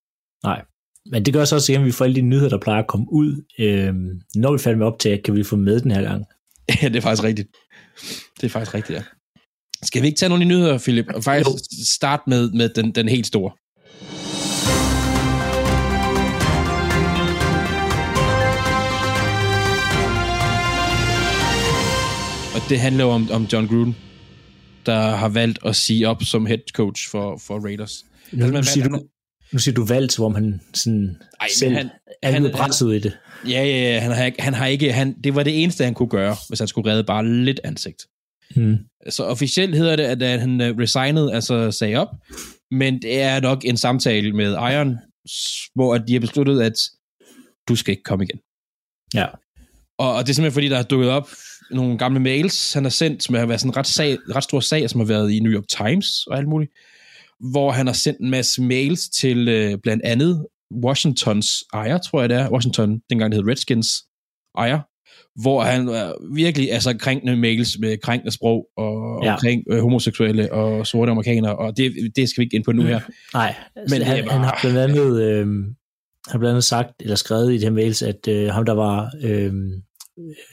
Speaker 9: Nej, men det gør så også, at vi får alle de nyheder, der plejer at komme ud. Øhm, når vi falder med op til, kan vi få med den her gang.
Speaker 10: Ja, det er faktisk rigtigt. Det er faktisk rigtigt, ja. Skal vi ikke tage nogle af de nyheder, Philip? Og faktisk jo. starte med, med den, den helt store. Og det handler jo om, om John Gruden, der har valgt at sige op som head coach for, for Raiders.
Speaker 9: Nu, altså, man, siger du, nu siger du valgt, hvor han sådan Ej, selv han, er han, han, ud i det.
Speaker 10: Ja, ja, ja. Han har, han har ikke, han, det var det eneste, han kunne gøre, hvis han skulle redde bare lidt ansigt. Hmm. Så officielt hedder det, at han øh, resigned, altså sagde op, men det er nok en samtale med Iron, hvor de har besluttet, at du skal ikke komme igen.
Speaker 9: Ja.
Speaker 10: Og, og det er simpelthen fordi, der har dukket op nogle gamle mails, han har sendt, som har været sådan en ret, sag, ret stor sag, som har været i New York Times og alt muligt, hvor han har sendt en masse mails til øh, blandt andet Washingtons ejer, tror jeg det er, Washington, dengang det hed Redskins ejer, hvor han øh, virkelig altså krænkende mails med krænkende sprog og ja. omkring øh, homoseksuelle og sorte amerikanere, og det, det skal vi ikke ind på nu her.
Speaker 9: Nej, altså, men han, bare, han har blandt andet øh, han har blandt andet sagt, eller skrevet i de her mails, at øh, ham der var øh,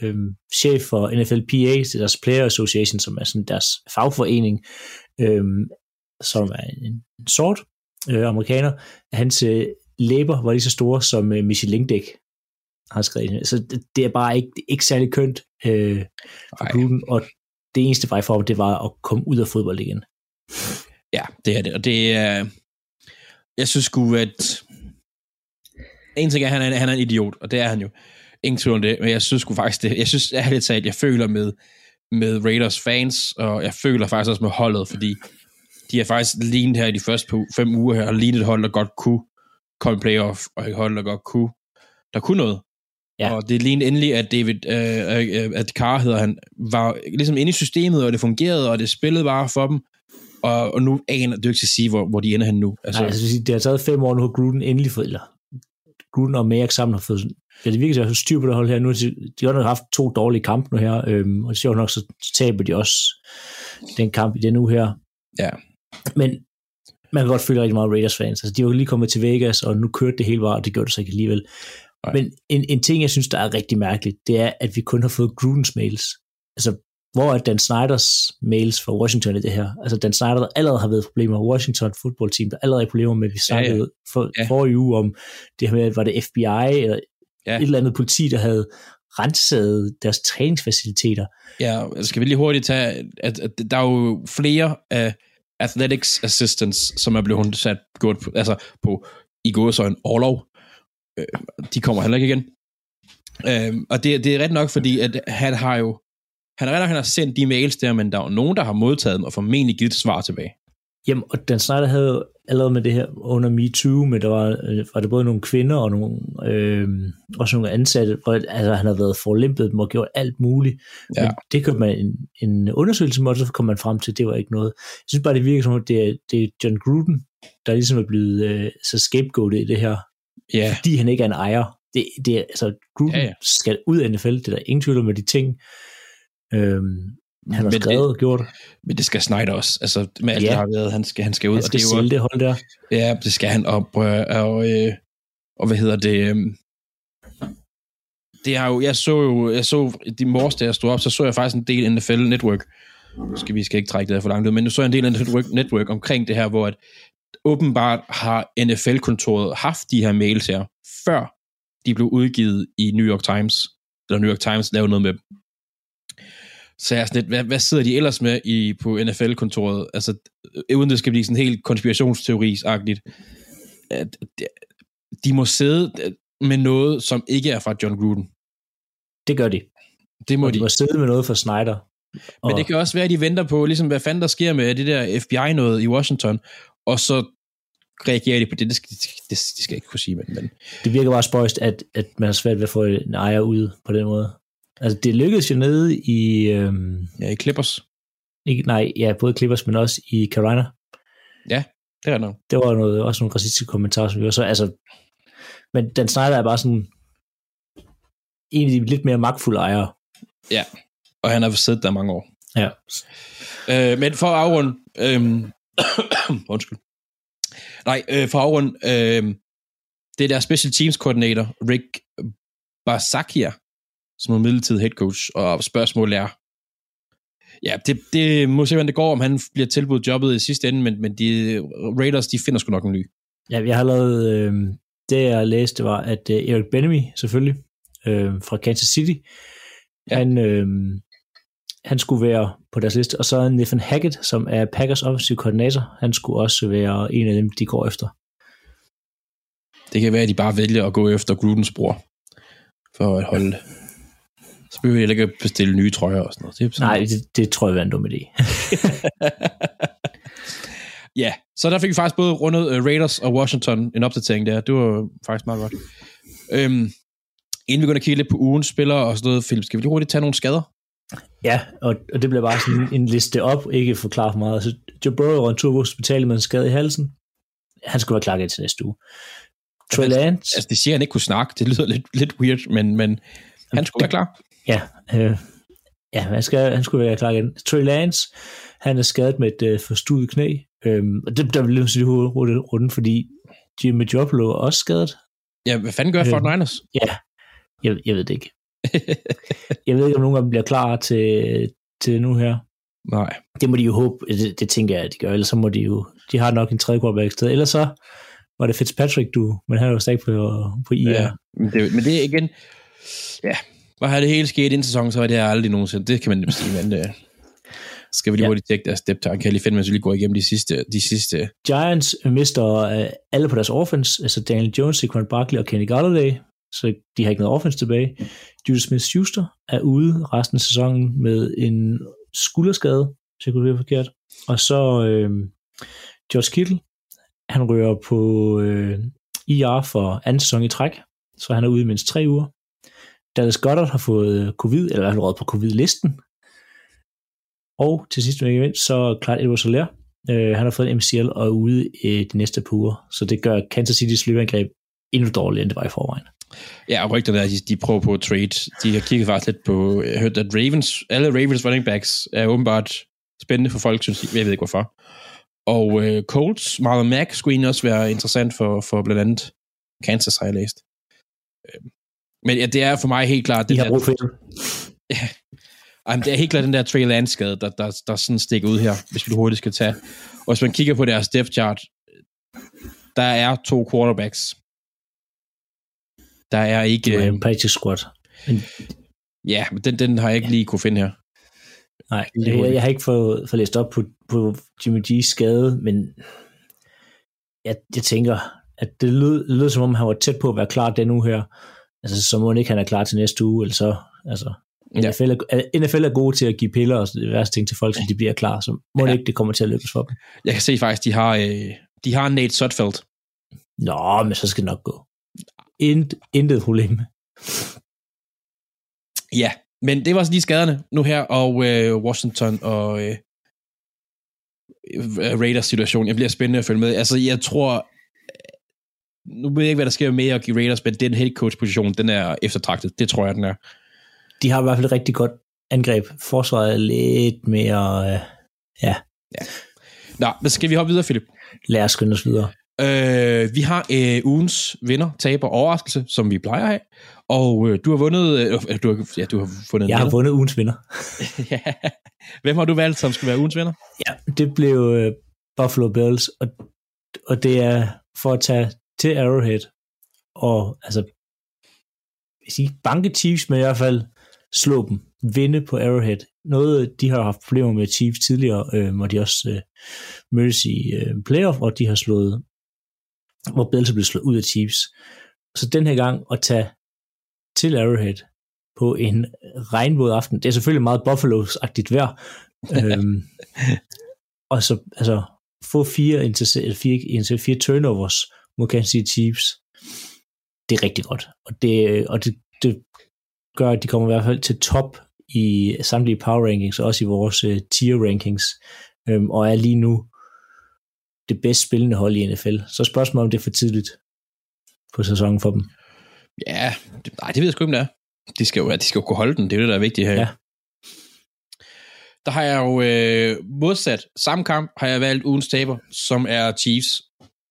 Speaker 9: øh, chef for NFLPA, deres Player Association, som er sådan deres fagforening, øh, som er en, sort øh, amerikaner, hans øh, læber var lige så store som øh, Michelin-dæk, har skrevet. Så det, det er bare ikke, ikke særlig kønt øh, for klubben, og det eneste vej for ham, det var at komme ud af fodbold igen.
Speaker 10: Ja, det er det, og det er, øh, jeg synes sgu, at en ting er, at han er, han er en idiot, og det er han jo. Ingen tvivl om det, men jeg synes sgu faktisk det, jeg synes ærligt talt, jeg føler med, med Raiders fans, og jeg føler faktisk også med holdet, fordi de har faktisk lignet her i de første fem uger her, og lignet et hold, der godt kunne komme playoff, og et hold, der godt kunne, der kunne noget. Ja. Og det lignede endelig, at David, øh, øh, at Carr hedder han, var ligesom inde i systemet, og det fungerede, og det spillede bare for dem. og, og nu aner er jo ikke til at sige, hvor, hvor de ender hen nu.
Speaker 9: Altså, Nej, altså, det har taget fem år, nu har Gruden endelig fået, eller Gruden og Mayak sammen har fået, ja, det virker have styr på det hold her. Nu de, de har nok haft to dårlige kampe nu her, øhm, og det sjovt nok, så taber de også den kamp i den uge her.
Speaker 10: Ja.
Speaker 9: Men man kan godt føle rigtig meget Raiders fans. Altså, de var lige kommet til Vegas, og nu kørte det hele bare, og det gjorde det så ikke alligevel. Nej. Men en, en ting, jeg synes, der er rigtig mærkeligt, det er, at vi kun har fået Grudens mails. Altså, hvor er Dan Snyders mails fra Washington i det her? Altså, Dan Snyder, der allerede har været problemer. Washington football team, der allerede er problemer med, at vi snakkede ja, ja. For, ja. forrige uge om det her med, at var det FBI eller ja. et eller andet politi, der havde renset deres træningsfaciliteter.
Speaker 10: Ja, skal vi lige hurtigt tage, at, at der er jo flere af athletics assistants, som er blevet sat godt på, altså på i gået så en overlov. Øh, de kommer heller ikke igen. Øh, og det, det er ret nok, fordi at han har jo han har, nok, han har sendt de mails der, men der er jo nogen, der har modtaget dem og formentlig givet et svar tilbage.
Speaker 9: Jamen, og Dan Snyder havde allerede med det her under MeToo, men der var, øh, var det både nogle kvinder og nogle, øh, også nogle ansatte, hvor altså, han havde været forlimpet dem og gjort alt muligt. Ja. Men det købte man en, en undersøgelse med, og så kom man frem til, at det var ikke noget. Jeg synes bare, det virker som om, det er, det er John Gruden, der ligesom er blevet øh, så scapegoatet i det her.
Speaker 10: Ja.
Speaker 9: Fordi han ikke er en ejer. Det, det er, altså, Gruden ja, ja. skal ud af NFL, det er der ingen tvivl om, med de ting, Øhm, han har men skrevet og gjort.
Speaker 10: Men det skal Snyder også. Altså, med alt ja. det har været, han skal, han skal ud.
Speaker 9: Han skal
Speaker 10: og det
Speaker 9: sælge det hold der.
Speaker 10: Ja, det skal han op. Og, og, øh, og hvad hedder det? Øh, det har jo, jeg så jo, jeg så de morges, da jeg stod op, så så jeg faktisk en del NFL Network. Skal vi skal ikke trække det for langt ud, men nu så jeg en del af Network, Network omkring det her, hvor at åbenbart har NFL-kontoret haft de her mails her, før de blev udgivet i New York Times, eller New York Times lavede noget med dem. Så jeg er sådan lidt, hvad, hvad sidder de ellers med i, på NFL-kontoret? Altså, øh, uden det skal blive sådan helt konspirationsteoris-agtigt. At de må sidde øh, med noget, som ikke er fra John Gruden.
Speaker 9: Det gør de.
Speaker 10: Det må
Speaker 9: og de.
Speaker 10: de
Speaker 9: må sidde med noget fra Snyder.
Speaker 10: Men og... det kan også være, at de venter på, ligesom, hvad fanden der sker med det der FBI-noget i Washington, og så reagerer de på det. Det skal, det, det skal jeg ikke kunne sige, men, men...
Speaker 9: Det virker bare spøjst, at, at man har svært ved at få en ejer ud på den måde. Altså, det lykkedes jo nede i... Øhm,
Speaker 10: ja, i Clippers.
Speaker 9: Ikke, nej, ja, både Clippers, men også i Carolina.
Speaker 10: Ja, det er noget.
Speaker 9: Det var noget, også nogle racistiske kommentarer, som vi også... Altså, men Dan Snyder er bare sådan en af de lidt mere magtfulde ejere.
Speaker 10: Ja, og han har siddet der mange år.
Speaker 9: Ja.
Speaker 10: Øh, men for at afrunde... Øh, undskyld. Nej, øh, for at afrunde... Øh, det der special teams koordinator, Rick Basakia, som er midlertidig head coach, og spørgsmålet er, ja, det, det må se, hvordan det går, om han bliver tilbudt jobbet i sidste ende, men, men de Raiders, de finder sgu nok en ny.
Speaker 9: Ja, jeg har lavet, øh, det jeg læste, var, at øh, Eric Benemy, selvfølgelig, øh, fra Kansas City, ja. han, øh, han skulle være på deres liste, og så Nathan Hackett, som er Packers offensive koordinator, han skulle også være en af dem, de går efter.
Speaker 10: Det kan være, at de bare vælger at gå efter Grudens bror, for at holde så behøver jeg ikke bestille nye trøjer og sådan noget.
Speaker 9: Det sådan
Speaker 10: Nej,
Speaker 9: det, det tror jeg er en dum idé.
Speaker 10: ja, så der fik vi faktisk både rundet uh, Raiders og Washington en opdatering der. Det var faktisk meget godt. Øhm, inden vi går og kigge lidt på ugens spillere og sådan noget, Philip, skal vi lige hurtigt tage nogle skader?
Speaker 9: Ja, og, og det bliver bare sådan en liste op, ikke forklare for meget. Altså, Joe Burrow var en tur på hospitalet med en skade i halsen. Han skulle være klar til næste uge. Trey Lance.
Speaker 10: Altså, det siger, han ikke kunne snakke. Det lyder lidt, lidt weird, men, men han skulle være klar.
Speaker 9: Ja, øh, ja han, skal, han skulle være klar igen. Trey Lance, han er skadet med et øh, forstudet knæ. Øh, og det der vil jeg sige rundt, fordi Jimmy Garoppolo er også skadet.
Speaker 10: Ja, hvad fanden gør øh, Fort Niners?
Speaker 9: Ja, jeg, jeg ved det ikke. jeg ved ikke, om nogen af dem bliver klar til, til nu her.
Speaker 10: Nej.
Speaker 9: Det må de jo håbe, det, det tænker jeg, at de gør, ellers så må de jo, de har nok en tredje quarterback sted, ellers så var det Fitzpatrick, du, men han er jo stadig på, på IR.
Speaker 10: Ja, men det, men det er igen, ja, hvor har det hele sket i en sæson, så var det aldrig nogensinde. Det kan man nemt sige, men det, skal vi lige ja. hurtigt tjekke deres step time. Kan jeg lige finde, hvis vi lige går igennem de sidste, de sidste.
Speaker 9: Giants mister uh, alle på deres offense, altså Daniel Jones, Saquon Barkley og Kenny Galladay, så de har ikke noget offense tilbage. Judas Smith-Schuster er ude resten af sæsonen med en skulderskade, hvis jeg kunne det forkert. Og så uh, George Kittle, han rører på uh, IR for anden sæson i træk, så han er ude i mindst tre uger. Dallas Goddard har fået øh, covid, eller han råd på covid-listen. Og til sidst, men ikke mindst, så Clyde Edwards Hilaire, Øh, han har fået en MCL og er ude i de næste par uger, så det gør Kansas City's løbeangreb endnu dårligere, end det var i forvejen.
Speaker 10: Ja, og rygterne er, at de, de prøver på at trade. De har kigget faktisk lidt på, jeg hørte, at Ravens, alle Ravens running backs er åbenbart spændende for folk, synes jeg. Jeg ved ikke hvorfor. Og øh, Colts, Marlon Mack, skulle egentlig også være interessant for, for blandt andet Kansas, har jeg læst. Øh, Men ja, det er for mig helt klart...
Speaker 9: De
Speaker 10: den
Speaker 9: har
Speaker 10: der-
Speaker 9: brug for.
Speaker 10: Ja. Ej, men det er helt klart den der Trey Lance skade, der, der, der sådan stikker ud her, hvis vi hurtigt skal tage. Og hvis man kigger på deres depth chart, der er to quarterbacks. Der er ikke...
Speaker 9: Det er en practice squad. Men,
Speaker 10: Ja, men den, den har jeg ikke lige kunne finde her.
Speaker 9: nej, jeg, jeg har ikke fået, fået læst op på, på Jimmy G's skade, men jeg, jeg tænker, at det lød, det lød som om, han var tæt på at være klar den uge her. Altså, så må han ikke, han er klar til næste uge, eller så, altså,
Speaker 10: Ja.
Speaker 9: NFL, er, NFL er gode til at give piller og det værste ting til folk, så de bliver klar, så må
Speaker 10: Ja.
Speaker 9: det ikke, det kommer til at lykkes for dem.
Speaker 10: Jeg kan se faktisk, de har, øh, de har Nate Sudfeld.
Speaker 9: Nå, men så skal det nok gå. Int, intet problem.
Speaker 10: Ja, men det var så de skaderne nu her, og øh, Washington og øh, øh, Raiders situation. Jeg bliver spændende at følge med. Altså, jeg tror, nu ved jeg ikke, hvad der sker med at give Raiders, men den head coach position, den er eftertragtet. Det tror jeg, den er.
Speaker 9: De har i hvert fald et rigtig godt angreb. Forsvaret er lidt mere... Øh, ja,
Speaker 10: Nå, men skal vi hoppe videre, Philip?
Speaker 9: lad os skynde os videre.
Speaker 10: Øh, vi har øh, ugens vinder, taber, overraskelse, som vi plejer at have. Og øh, du har vundet... Øh, du har, ja, du har fundet
Speaker 9: Jeg har
Speaker 10: vinder.
Speaker 9: vundet ugens vinder.
Speaker 10: ja. Hvem har du valgt, som skal være ugens vinder?
Speaker 9: Ja, det blev øh, Buffalo Bills, og, og det er for at tage til Arrowhead, og altså, vil sige, banke Chiefs, men i hvert fald slå dem, vinde på Arrowhead. Noget, de har haft problemer med Chiefs tidligere, øh, hvor de også øh, mødtes i øh, playoff, og de har slået, hvor Bills er blevet slået ud af Chiefs. Så den her gang at tage til Arrowhead på en regnvåd aften, det er selvfølgelig meget Buffalo-agtigt vejr, øhm, og så altså, få fire, interse- fire, interse- fire turnovers mod Kansas City Chiefs, det er rigtig godt. Og det, og det, det gør, at de kommer i hvert fald til top i samtlige power rankings, og også i vores uh, tier rankings, øhm, og er lige nu det bedst spillende hold i NFL. Så spørgsmålet om det er for tidligt på sæsonen for dem.
Speaker 10: Ja, det, nej, det ved jeg sgu ikke, om det er. De skal jo, de skal jo kunne holde den, det er jo det, der er vigtigt her.
Speaker 9: Ja.
Speaker 10: Der har jeg jo øh, modsat samme kamp, har jeg valgt ugens taber, som er Chiefs.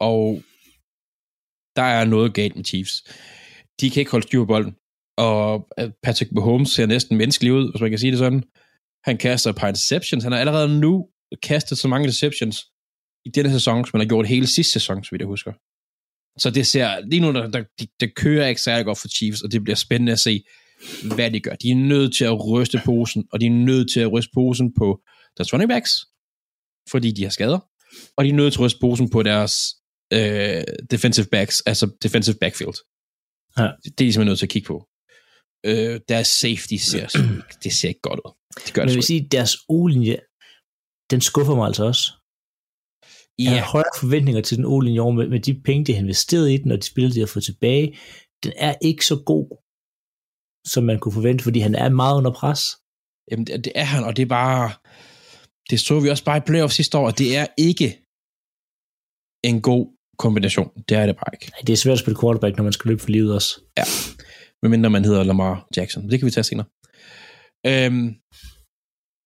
Speaker 10: Og der er noget galt med Chiefs. De kan ikke holde styr på bolden. Og øh, Patrick Mahomes ser næsten menneskelig ud, hvis man kan sige det sådan. Han kaster et par interceptions. Han har allerede nu kastet så mange interceptions i denne sæson, som han har gjort hele sidste sæson, så vidt jeg husker. Så det ser, lige nu, der, der, der kører ikke særlig godt for Chiefs, og det bliver spændende at se, hvad de gør. De er nødt til at ryste posen, og de er nødt til at ryste posen på deres running backs, fordi de har skader, og de er nødt til at ryste posen på deres øh, defensive backs, altså defensive backfield.
Speaker 9: Ja.
Speaker 10: Det er simpelthen nødt til at kigge på. Øh, deres safety ser, det ser ikke godt ud. Det gør
Speaker 9: Men
Speaker 10: det
Speaker 9: jeg vil sige, deres O-linje, den skuffer mig altså også.
Speaker 10: ikke.
Speaker 9: Jeg
Speaker 10: Ja,
Speaker 9: har højere forventninger til den O-linje over med, med de penge, de har investeret i den, og de spillere, de har fået tilbage. Den er ikke så god, som man kunne forvente, fordi han er meget under pres.
Speaker 10: Jamen, det, det er han, og det er bare... Det så vi også bare i playoff sidste år, og det er ikke en god kombination. Det er det bare ikke.
Speaker 9: Det er svært at spille quarterback, når man skal løbe for livet også.
Speaker 10: Medmindre man hedder Lamar Jackson. Det kan vi tage senere. Øhm,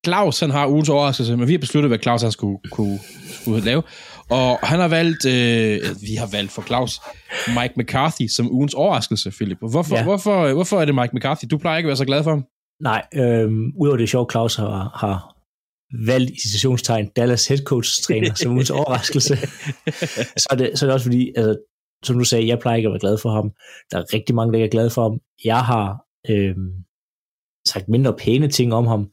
Speaker 10: Claus, han har ugens overraskelse, men vi har besluttet, hvad Claus han skulle, kunne, skulle lave. Og han har valgt, øh, vi har valgt for Claus, Mike McCarthy som ugens overraskelse, Philip. Hvorfor,
Speaker 9: Ja.
Speaker 10: ja. hvorfor, hvorfor er det Mike McCarthy? Du plejer ikke at være så glad for ham.
Speaker 9: Nej, øhm, udover det sjov, Claus har, har valgt i situationstegn Dallas head coach træner som ugens overraskelse, så er, det, så er det også fordi, altså, som du sagde, jeg plejer ikke at være glad for ham. Der er rigtig mange, der ikke er glade for ham. Jeg har øhm, sagt mindre pæne ting om ham,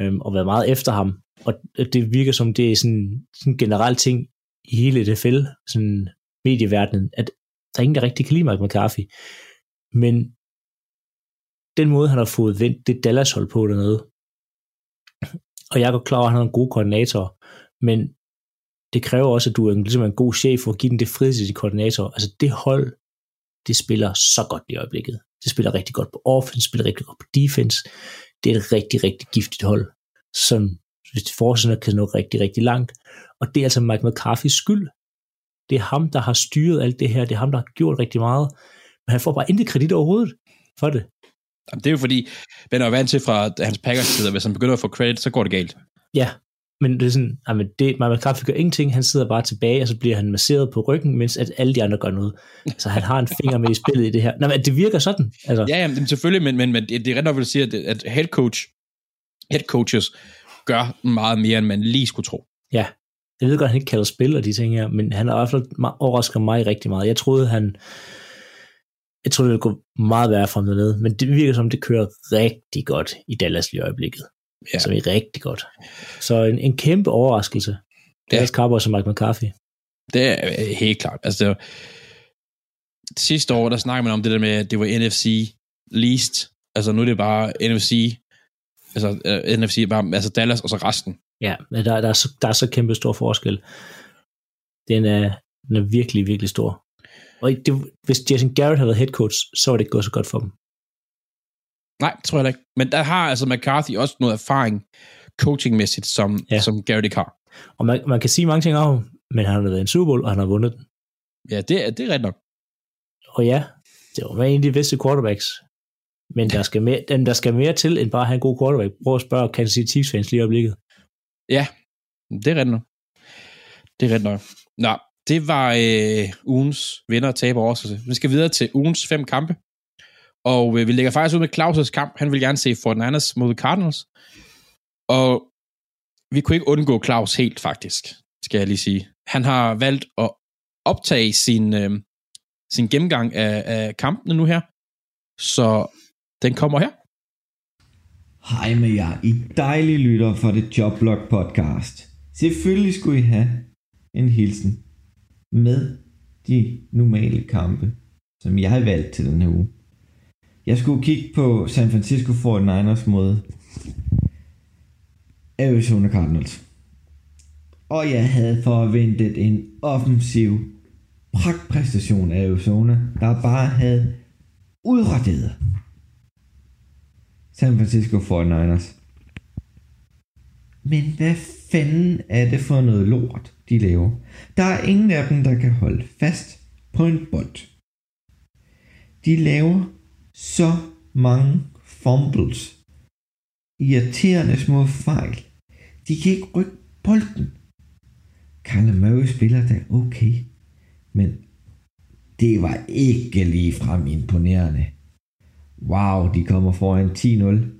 Speaker 9: øhm, og været meget efter ham. Og det virker som, det er sådan, sådan en generel ting i hele NFL, sådan medieverdenen, at der er ingen, der rigtig kan lide Mike McCarthy. Men den måde, han har fået vendt det Dallas hold på dernede, og jeg er godt klar over, at han er en god koordinator, men det kræver også, at du er en, ligesom en god chef for at give den det frihed til de koordinatorer. Altså det hold, det spiller så godt i øjeblikket. Det spiller rigtig godt på offense, spiller rigtig godt på defense. Det er et rigtig, rigtig giftigt hold, som hvis de fortsætter, kan nå rigtig, rigtig langt. Og det er altså Mike McCarthy's skyld. Det er ham, der har styret alt det her. Det er ham, der har gjort rigtig meget. Men han får bare intet kredit overhovedet for det.
Speaker 10: Jamen, det er jo fordi, man er jo vant til fra hans Packers at hvis han begynder at få credit, så går det galt.
Speaker 9: Ja, men det er sådan, jamen det, Mike McCarthy gør ingenting, han sidder bare tilbage, og så bliver han masseret på ryggen, mens at alle de andre gør noget. Så han har en finger med i spillet i det her. Nej, men det virker sådan. Altså.
Speaker 10: Ja, jamen, selvfølgelig, men, men, men det det er ret nok, at sige, at, head coach, head coaches gør meget mere, end man lige skulle tro.
Speaker 9: Ja, jeg ved godt, at han ikke kalder spil og de ting her, men han har i hvert fald overrasket mig rigtig meget. Jeg troede, han, jeg troede, det ville gå meget værre for ham dernede, men det virker som, det kører rigtig godt i Dallas lige i øjeblikket.
Speaker 10: Ja.
Speaker 9: Som er rigtig godt. Så en, en kæmpe overraskelse. Dallas ja. Cowboys og Mike McCarthy.
Speaker 10: Det er øh, helt klart. Altså, det var, sidste år, der snakkede man om det der med, at det var NFC least. Altså, nu er det bare NFC. Altså, uh, NFC er bare, altså Dallas og så resten.
Speaker 9: Ja, men der, der, er så, der er så kæmpe stor forskel. Den er, den er virkelig, virkelig stor. Og det, hvis Jason Garrett havde været head coach, så var det ikke gået så godt for dem.
Speaker 10: Nej, det tror jeg ikke. Men der har altså McCarthy også noget erfaring coachingmæssigt, som, ja. som Garrett ikke har.
Speaker 9: Og man, man kan sige mange ting om men han har været en Super Bowl, og han har vundet den.
Speaker 10: Ja, det, er- det er rigtigt nok.
Speaker 9: Og ja, det var en af de bedste quarterbacks. Men der skal, mere, dem, der skal mere til, end bare at have en god quarterback. Prøv at spørge Kansas City Chiefs fans lige i øjeblikket.
Speaker 10: Ja, det er rigtigt nok. Det er rigtigt nok. Nå, det var øh, ugens vinder og taber overraskelse. Vi skal videre til ugens fem kampe. Og øh, vi lægger faktisk ud med Claus' kamp. Han vil gerne se 49ers mod Cardinals. Og vi kunne ikke undgå Claus helt, faktisk, skal jeg lige sige. Han har valgt at optage sin, øh, sin gennemgang af, af kampene nu her. Så den kommer her.
Speaker 11: Hej med jer, I dejlige lytter for det Joblog podcast. Selvfølgelig skulle I have en hilsen med de normale kampe, som jeg har valgt til den her uge. Jeg skulle kigge på San Francisco 49ers mod Arizona Cardinals. Og jeg havde forventet en offensiv pragtpræstation af Arizona, der bare havde udraderet San Francisco 49ers. Men hvad fanden er det for noget lort, de laver? Der er ingen af dem, der kan holde fast på en bold. De laver så mange fumbles. Irriterende små fejl. De kan ikke rykke bolden. Carla Murray spiller da okay. Men det var ikke lige frem imponerende. Wow, de kommer foran 10-0.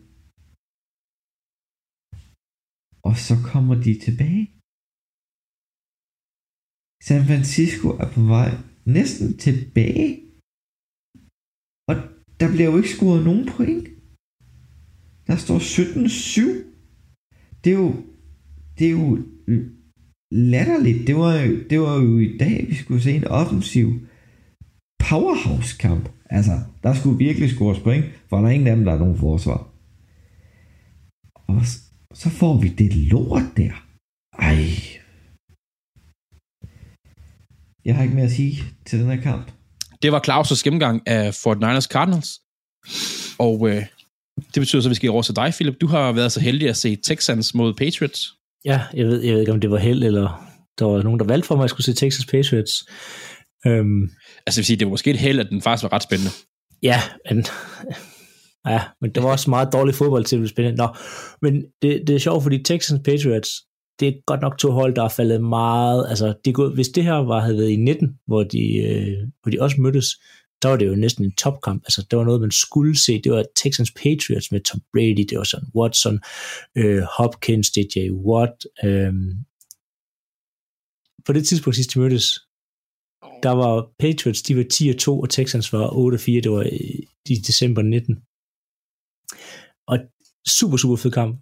Speaker 11: Og så kommer de tilbage. San Francisco er på vej næsten tilbage. Og der bliver jo ikke scoret nogen point. Der står 17-7. Det er jo, det er jo latterligt. Det var, jo, det var jo i dag, vi skulle se en offensiv powerhouse-kamp. Altså, der skulle virkelig scores point, for der er ingen af dem, der er nogen forsvar. Og så får vi det lort der. Jeg har ikke mere at sige til den her kamp.
Speaker 10: Det var Claus' gennemgang af Fort Niners Cardinals. Og øh, det betyder så, at vi skal over til dig, Philip. Du har været så heldig at se Texans mod Patriots.
Speaker 9: Ja, jeg ved, jeg ved ikke, om det var held, eller der var nogen, der valgte for mig, at jeg skulle se Texas Patriots. Øhm,
Speaker 10: Altså, jeg vil sige, det var måske et held, at den faktisk var ret spændende.
Speaker 9: Ja, men, ja, men det var også meget dårlig fodbold til at blive spændende. Nå, men det, det er sjovt, fordi Texans Patriots, det er godt nok to hold, der er faldet meget, altså det går, hvis det her var, havde været i 19, hvor de, øh, hvor de også mødtes, der var det jo næsten en topkamp, altså det var noget, man skulle se, det var Texans Patriots med Tom Brady, det var sådan Watson, øh, Hopkins, DJ Watt, øh, på det tidspunkt sidst de mødtes, der var Patriots, de var 10 og 2, og Texans var 8 og 4, det var i december 19. Og super, super fed kamp.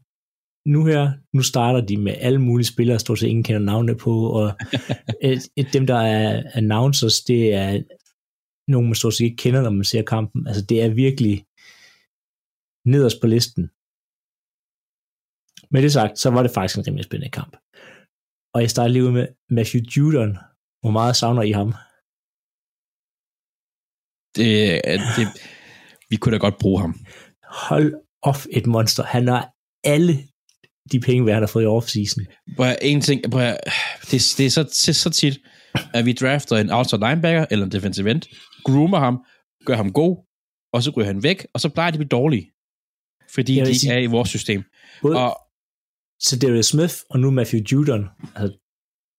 Speaker 9: Nu her, nu starter de med alle mulige spillere, stort set ingen kender navnene på, og et, et, dem, der er announcers, det er nogen, man stort set ikke kender, når man ser kampen. Altså, det er virkelig nederst på listen. Med det sagt, så var det faktisk en rimelig spændende kamp. Og jeg starter lige ud med Matthew Judon. Hvor meget savner I ham?
Speaker 10: Det, det, vi kunne da godt bruge ham.
Speaker 9: Hold off et monster. Han har alle de penge, han har fået i offseason.
Speaker 10: Prøv en ting, prøv det, det er så, så, så tit, at vi drafter en outside linebacker eller en defensive end, groomer ham, gør ham god, og så ryger han væk, og så plejer de at blive dårlige. Fordi de
Speaker 9: sige-
Speaker 10: er i vores system.
Speaker 9: Både,
Speaker 10: Og
Speaker 9: så Darius Smith og nu Matthew Judon, altså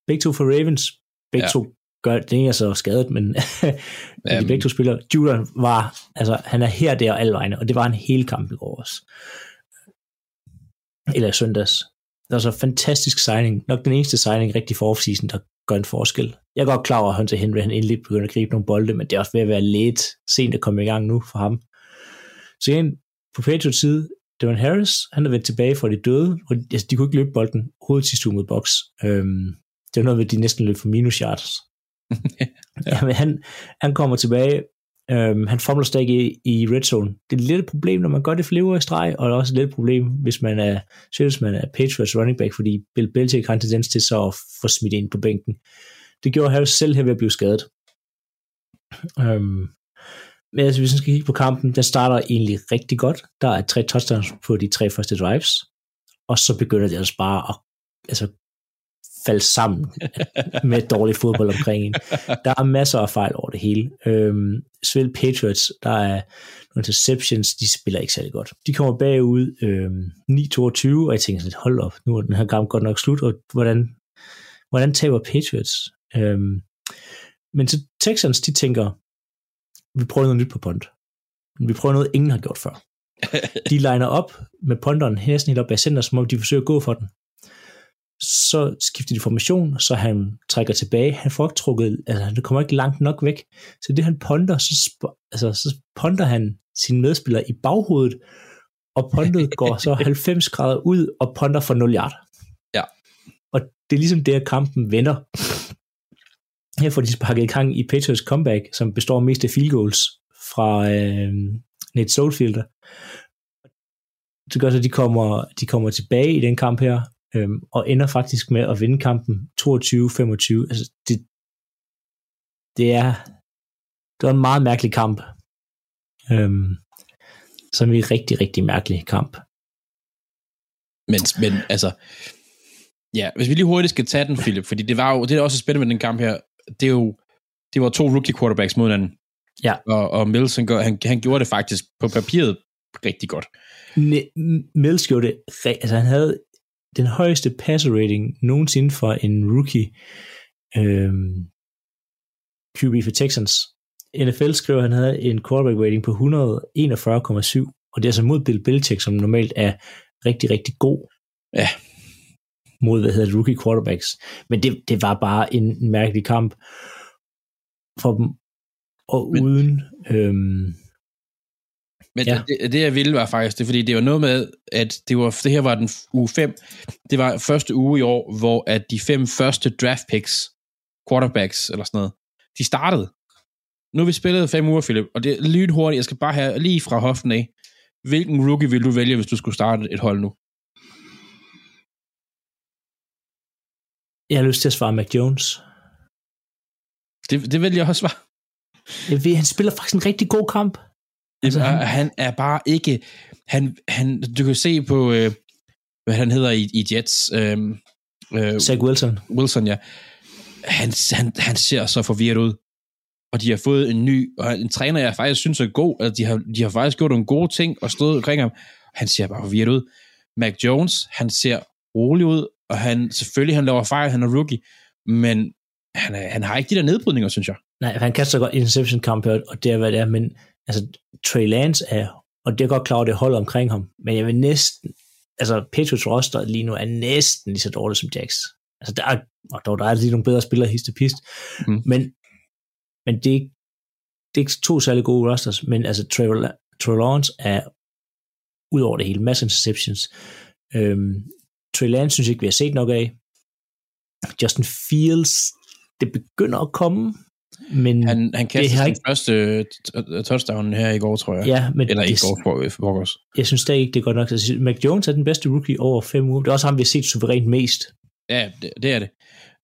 Speaker 9: begge to for Ravens, begge
Speaker 10: Ja.
Speaker 9: to gør, det er så skadet, men de begge to spiller. Judon var, altså han er her, der og alle vegne, og det var han hele kampen i går også. Eller søndags. Det var så en fantastisk signing. Nok den eneste signing rigtig for offseason, der gør en forskel. Jeg er godt klar over, at Hunter Henry han endelig begynder at gribe nogle bolde, men det er også ved at være lidt sent at komme i gang nu for ham. Så igen, på Patriots side, Devon Harris, han er vendt tilbage fra de døde, og altså, de kunne ikke løbe bolden hovedet sidste uge mod box. Øhm, det var noget med, at de næsten løb for minus yards. ja. Jamen, han, han kommer tilbage, øhm, han fumler stadig i, i red zone. Det er lidt et problem, når man gør det flere uger i streg, og det er også lidt et problem, hvis man er, synes man er Patriots running back, fordi Bill Belichick har en tendens til så at få smidt ind på bænken. Det gjorde Harris selv her ved at blive skadet. Øhm, men altså, hvis vi skal kigge på kampen, den starter egentlig rigtig godt. Der er tre touchdowns på de tre første drives, og så begynder det altså bare at altså, falde sammen med dårlig fodbold omkring en. Der er masser af fejl over det hele. Øhm, selv Patriots, der er nogle interceptions, de spiller ikke særlig godt. De kommer bagud øhm, 9-22, og jeg tænker sådan lidt, hold op, nu er den her kamp godt nok slut, og hvordan, hvordan taber Patriots? Øhm, men så Texans, de tænker, vi prøver noget nyt på punt. Vi prøver noget, ingen har gjort før. De liner op med punteren næsten helt op bag center, som om de forsøger at gå for den. Så skifter de formation, så han trækker tilbage. Han får ikke trukket, altså han kommer ikke langt nok væk. Så det han punter, så, altså, så punter han sine medspillere i baghovedet, og puntet går så 90 grader ud og punter for 0 yard.
Speaker 10: Ja.
Speaker 9: Og det er ligesom det, at kampen vender. Her får de sparket i gang i Patriots comeback, som består mest af field goals fra øh, Nate Solfielder. Det gør så, at de kommer, de kommer tilbage i den kamp her, øh, og ender faktisk med at vinde kampen 22-25. Altså, det, det er det var en meget mærkelig kamp. Øh, som en rigtig, rigtig mærkelig kamp.
Speaker 10: Men, men altså, ja, hvis vi lige hurtigt skal tage den, Philip, fordi det var jo, det der også er spændende med den kamp her, det er jo, det var to rookie quarterbacks mod hinanden.
Speaker 9: Ja.
Speaker 10: Og, og Mills, han, gør, han, han gjorde det faktisk på papiret rigtig godt.
Speaker 9: Ne- Mills gjorde det, altså han havde den højeste passer rating nogensinde for en rookie øhm, QB for Texans. NFL skriver, at han havde en quarterback rating på 141,7, og det er altså mod Bill Belichick, som normalt er rigtig, rigtig god.
Speaker 10: Ja.
Speaker 9: Mod, hvad hedder det, rookie quarterbacks. Men det, det var bare en, en mærkelig kamp for dem, og
Speaker 10: Men-
Speaker 9: uden... Øhm,
Speaker 10: Men
Speaker 9: Ja.
Speaker 10: det, det, jeg ville, var faktisk det, fordi det var noget med, at det, var, det her var den uge 5. Det var første uge i år, hvor at de fem første draft picks, quarterbacks eller sådan noget, de startede. Nu har vi spillet fem uger, Philip, og det er lynhurtigt. Jeg skal bare have lige fra hoften af. Hvilken rookie vil du vælge, hvis du skulle starte et hold nu?
Speaker 9: jeg har lyst til at svare Mac Jones.
Speaker 10: Det, det vil jeg også svare.
Speaker 9: Han spiller faktisk en rigtig god kamp.
Speaker 10: Altså, han,
Speaker 9: han-
Speaker 10: han er bare ikke... Han, han, du kan se på, øh, hvad han hedder i, i Jets. Øh, øh,
Speaker 9: Zach Wilson.
Speaker 10: Wilson, ja. Han, han, han ser så forvirret ud. Og de har fået en ny, og en træner, jeg faktisk synes er god. Altså, de, har, de har faktisk gjort nogle gode ting og stået omkring ham. Han ser bare forvirret ud. Mac Jones, han ser rolig ud, og han, selvfølgelig han laver fejl, han er rookie, men han, er, han har ikke de der nedbrydninger, synes jeg.
Speaker 9: Nej, han kaster godt interception kamp, og det er, hvad det er, men altså, Trey Lance er, og det er godt klar over, det holder omkring ham, men jeg vil næsten, altså Patriots roster lige nu er næsten lige så dårligt som Jacks. Altså der er, og dog, der er lige nogle bedre spillere hist og pist,
Speaker 10: Mm.
Speaker 9: men, men det, er det er ikke to særlig gode rosters, men altså Trey, Trey Lawrence er ud over det hele, masse interceptions. Øhm, Trey Lance synes jeg ikke, vi har set nok af. Justin Fields, det begynder at komme, men
Speaker 10: Han, han kastede
Speaker 9: har
Speaker 10: sin
Speaker 9: ikke-
Speaker 10: første touchdown her i går, tror jeg.
Speaker 9: Ja, men
Speaker 10: Eller i
Speaker 9: det-
Speaker 10: går for, for
Speaker 9: jeg synes stadig ikke, det er godt nok. Altså, Mac Jones er den bedste rookie over fem uger. Det er også ham, vi har set suverænt mest.
Speaker 10: Ja, det, det er det.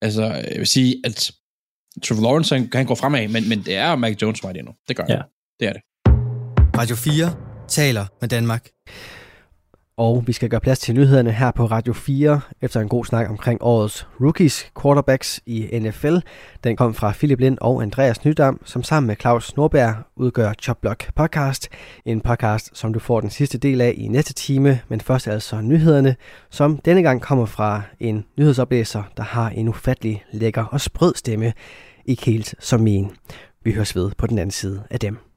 Speaker 10: Altså, jeg vil sige, at Trevor Lawrence, han, han går fremad, men, men det er Mac Jones vej lige nu. Det gør
Speaker 9: Ja.
Speaker 10: han. Det er det.
Speaker 7: Radio 4 taler med Danmark.
Speaker 1: Og vi skal gøre plads til nyhederne her på Radio 4 efter en god snak omkring årets rookies quarterbacks i NFL. Den kom fra Philip Lind og Andreas Nydam, som sammen med Claus Norberg udgør Chopblock Podcast. En podcast, som du får den sidste del af i næste time, men først altså nyhederne, som denne gang kommer fra en nyhedsoplæser, der har en ufattelig lækker og sprød stemme. Ikke helt som min. Vi høres ved på den anden side af dem.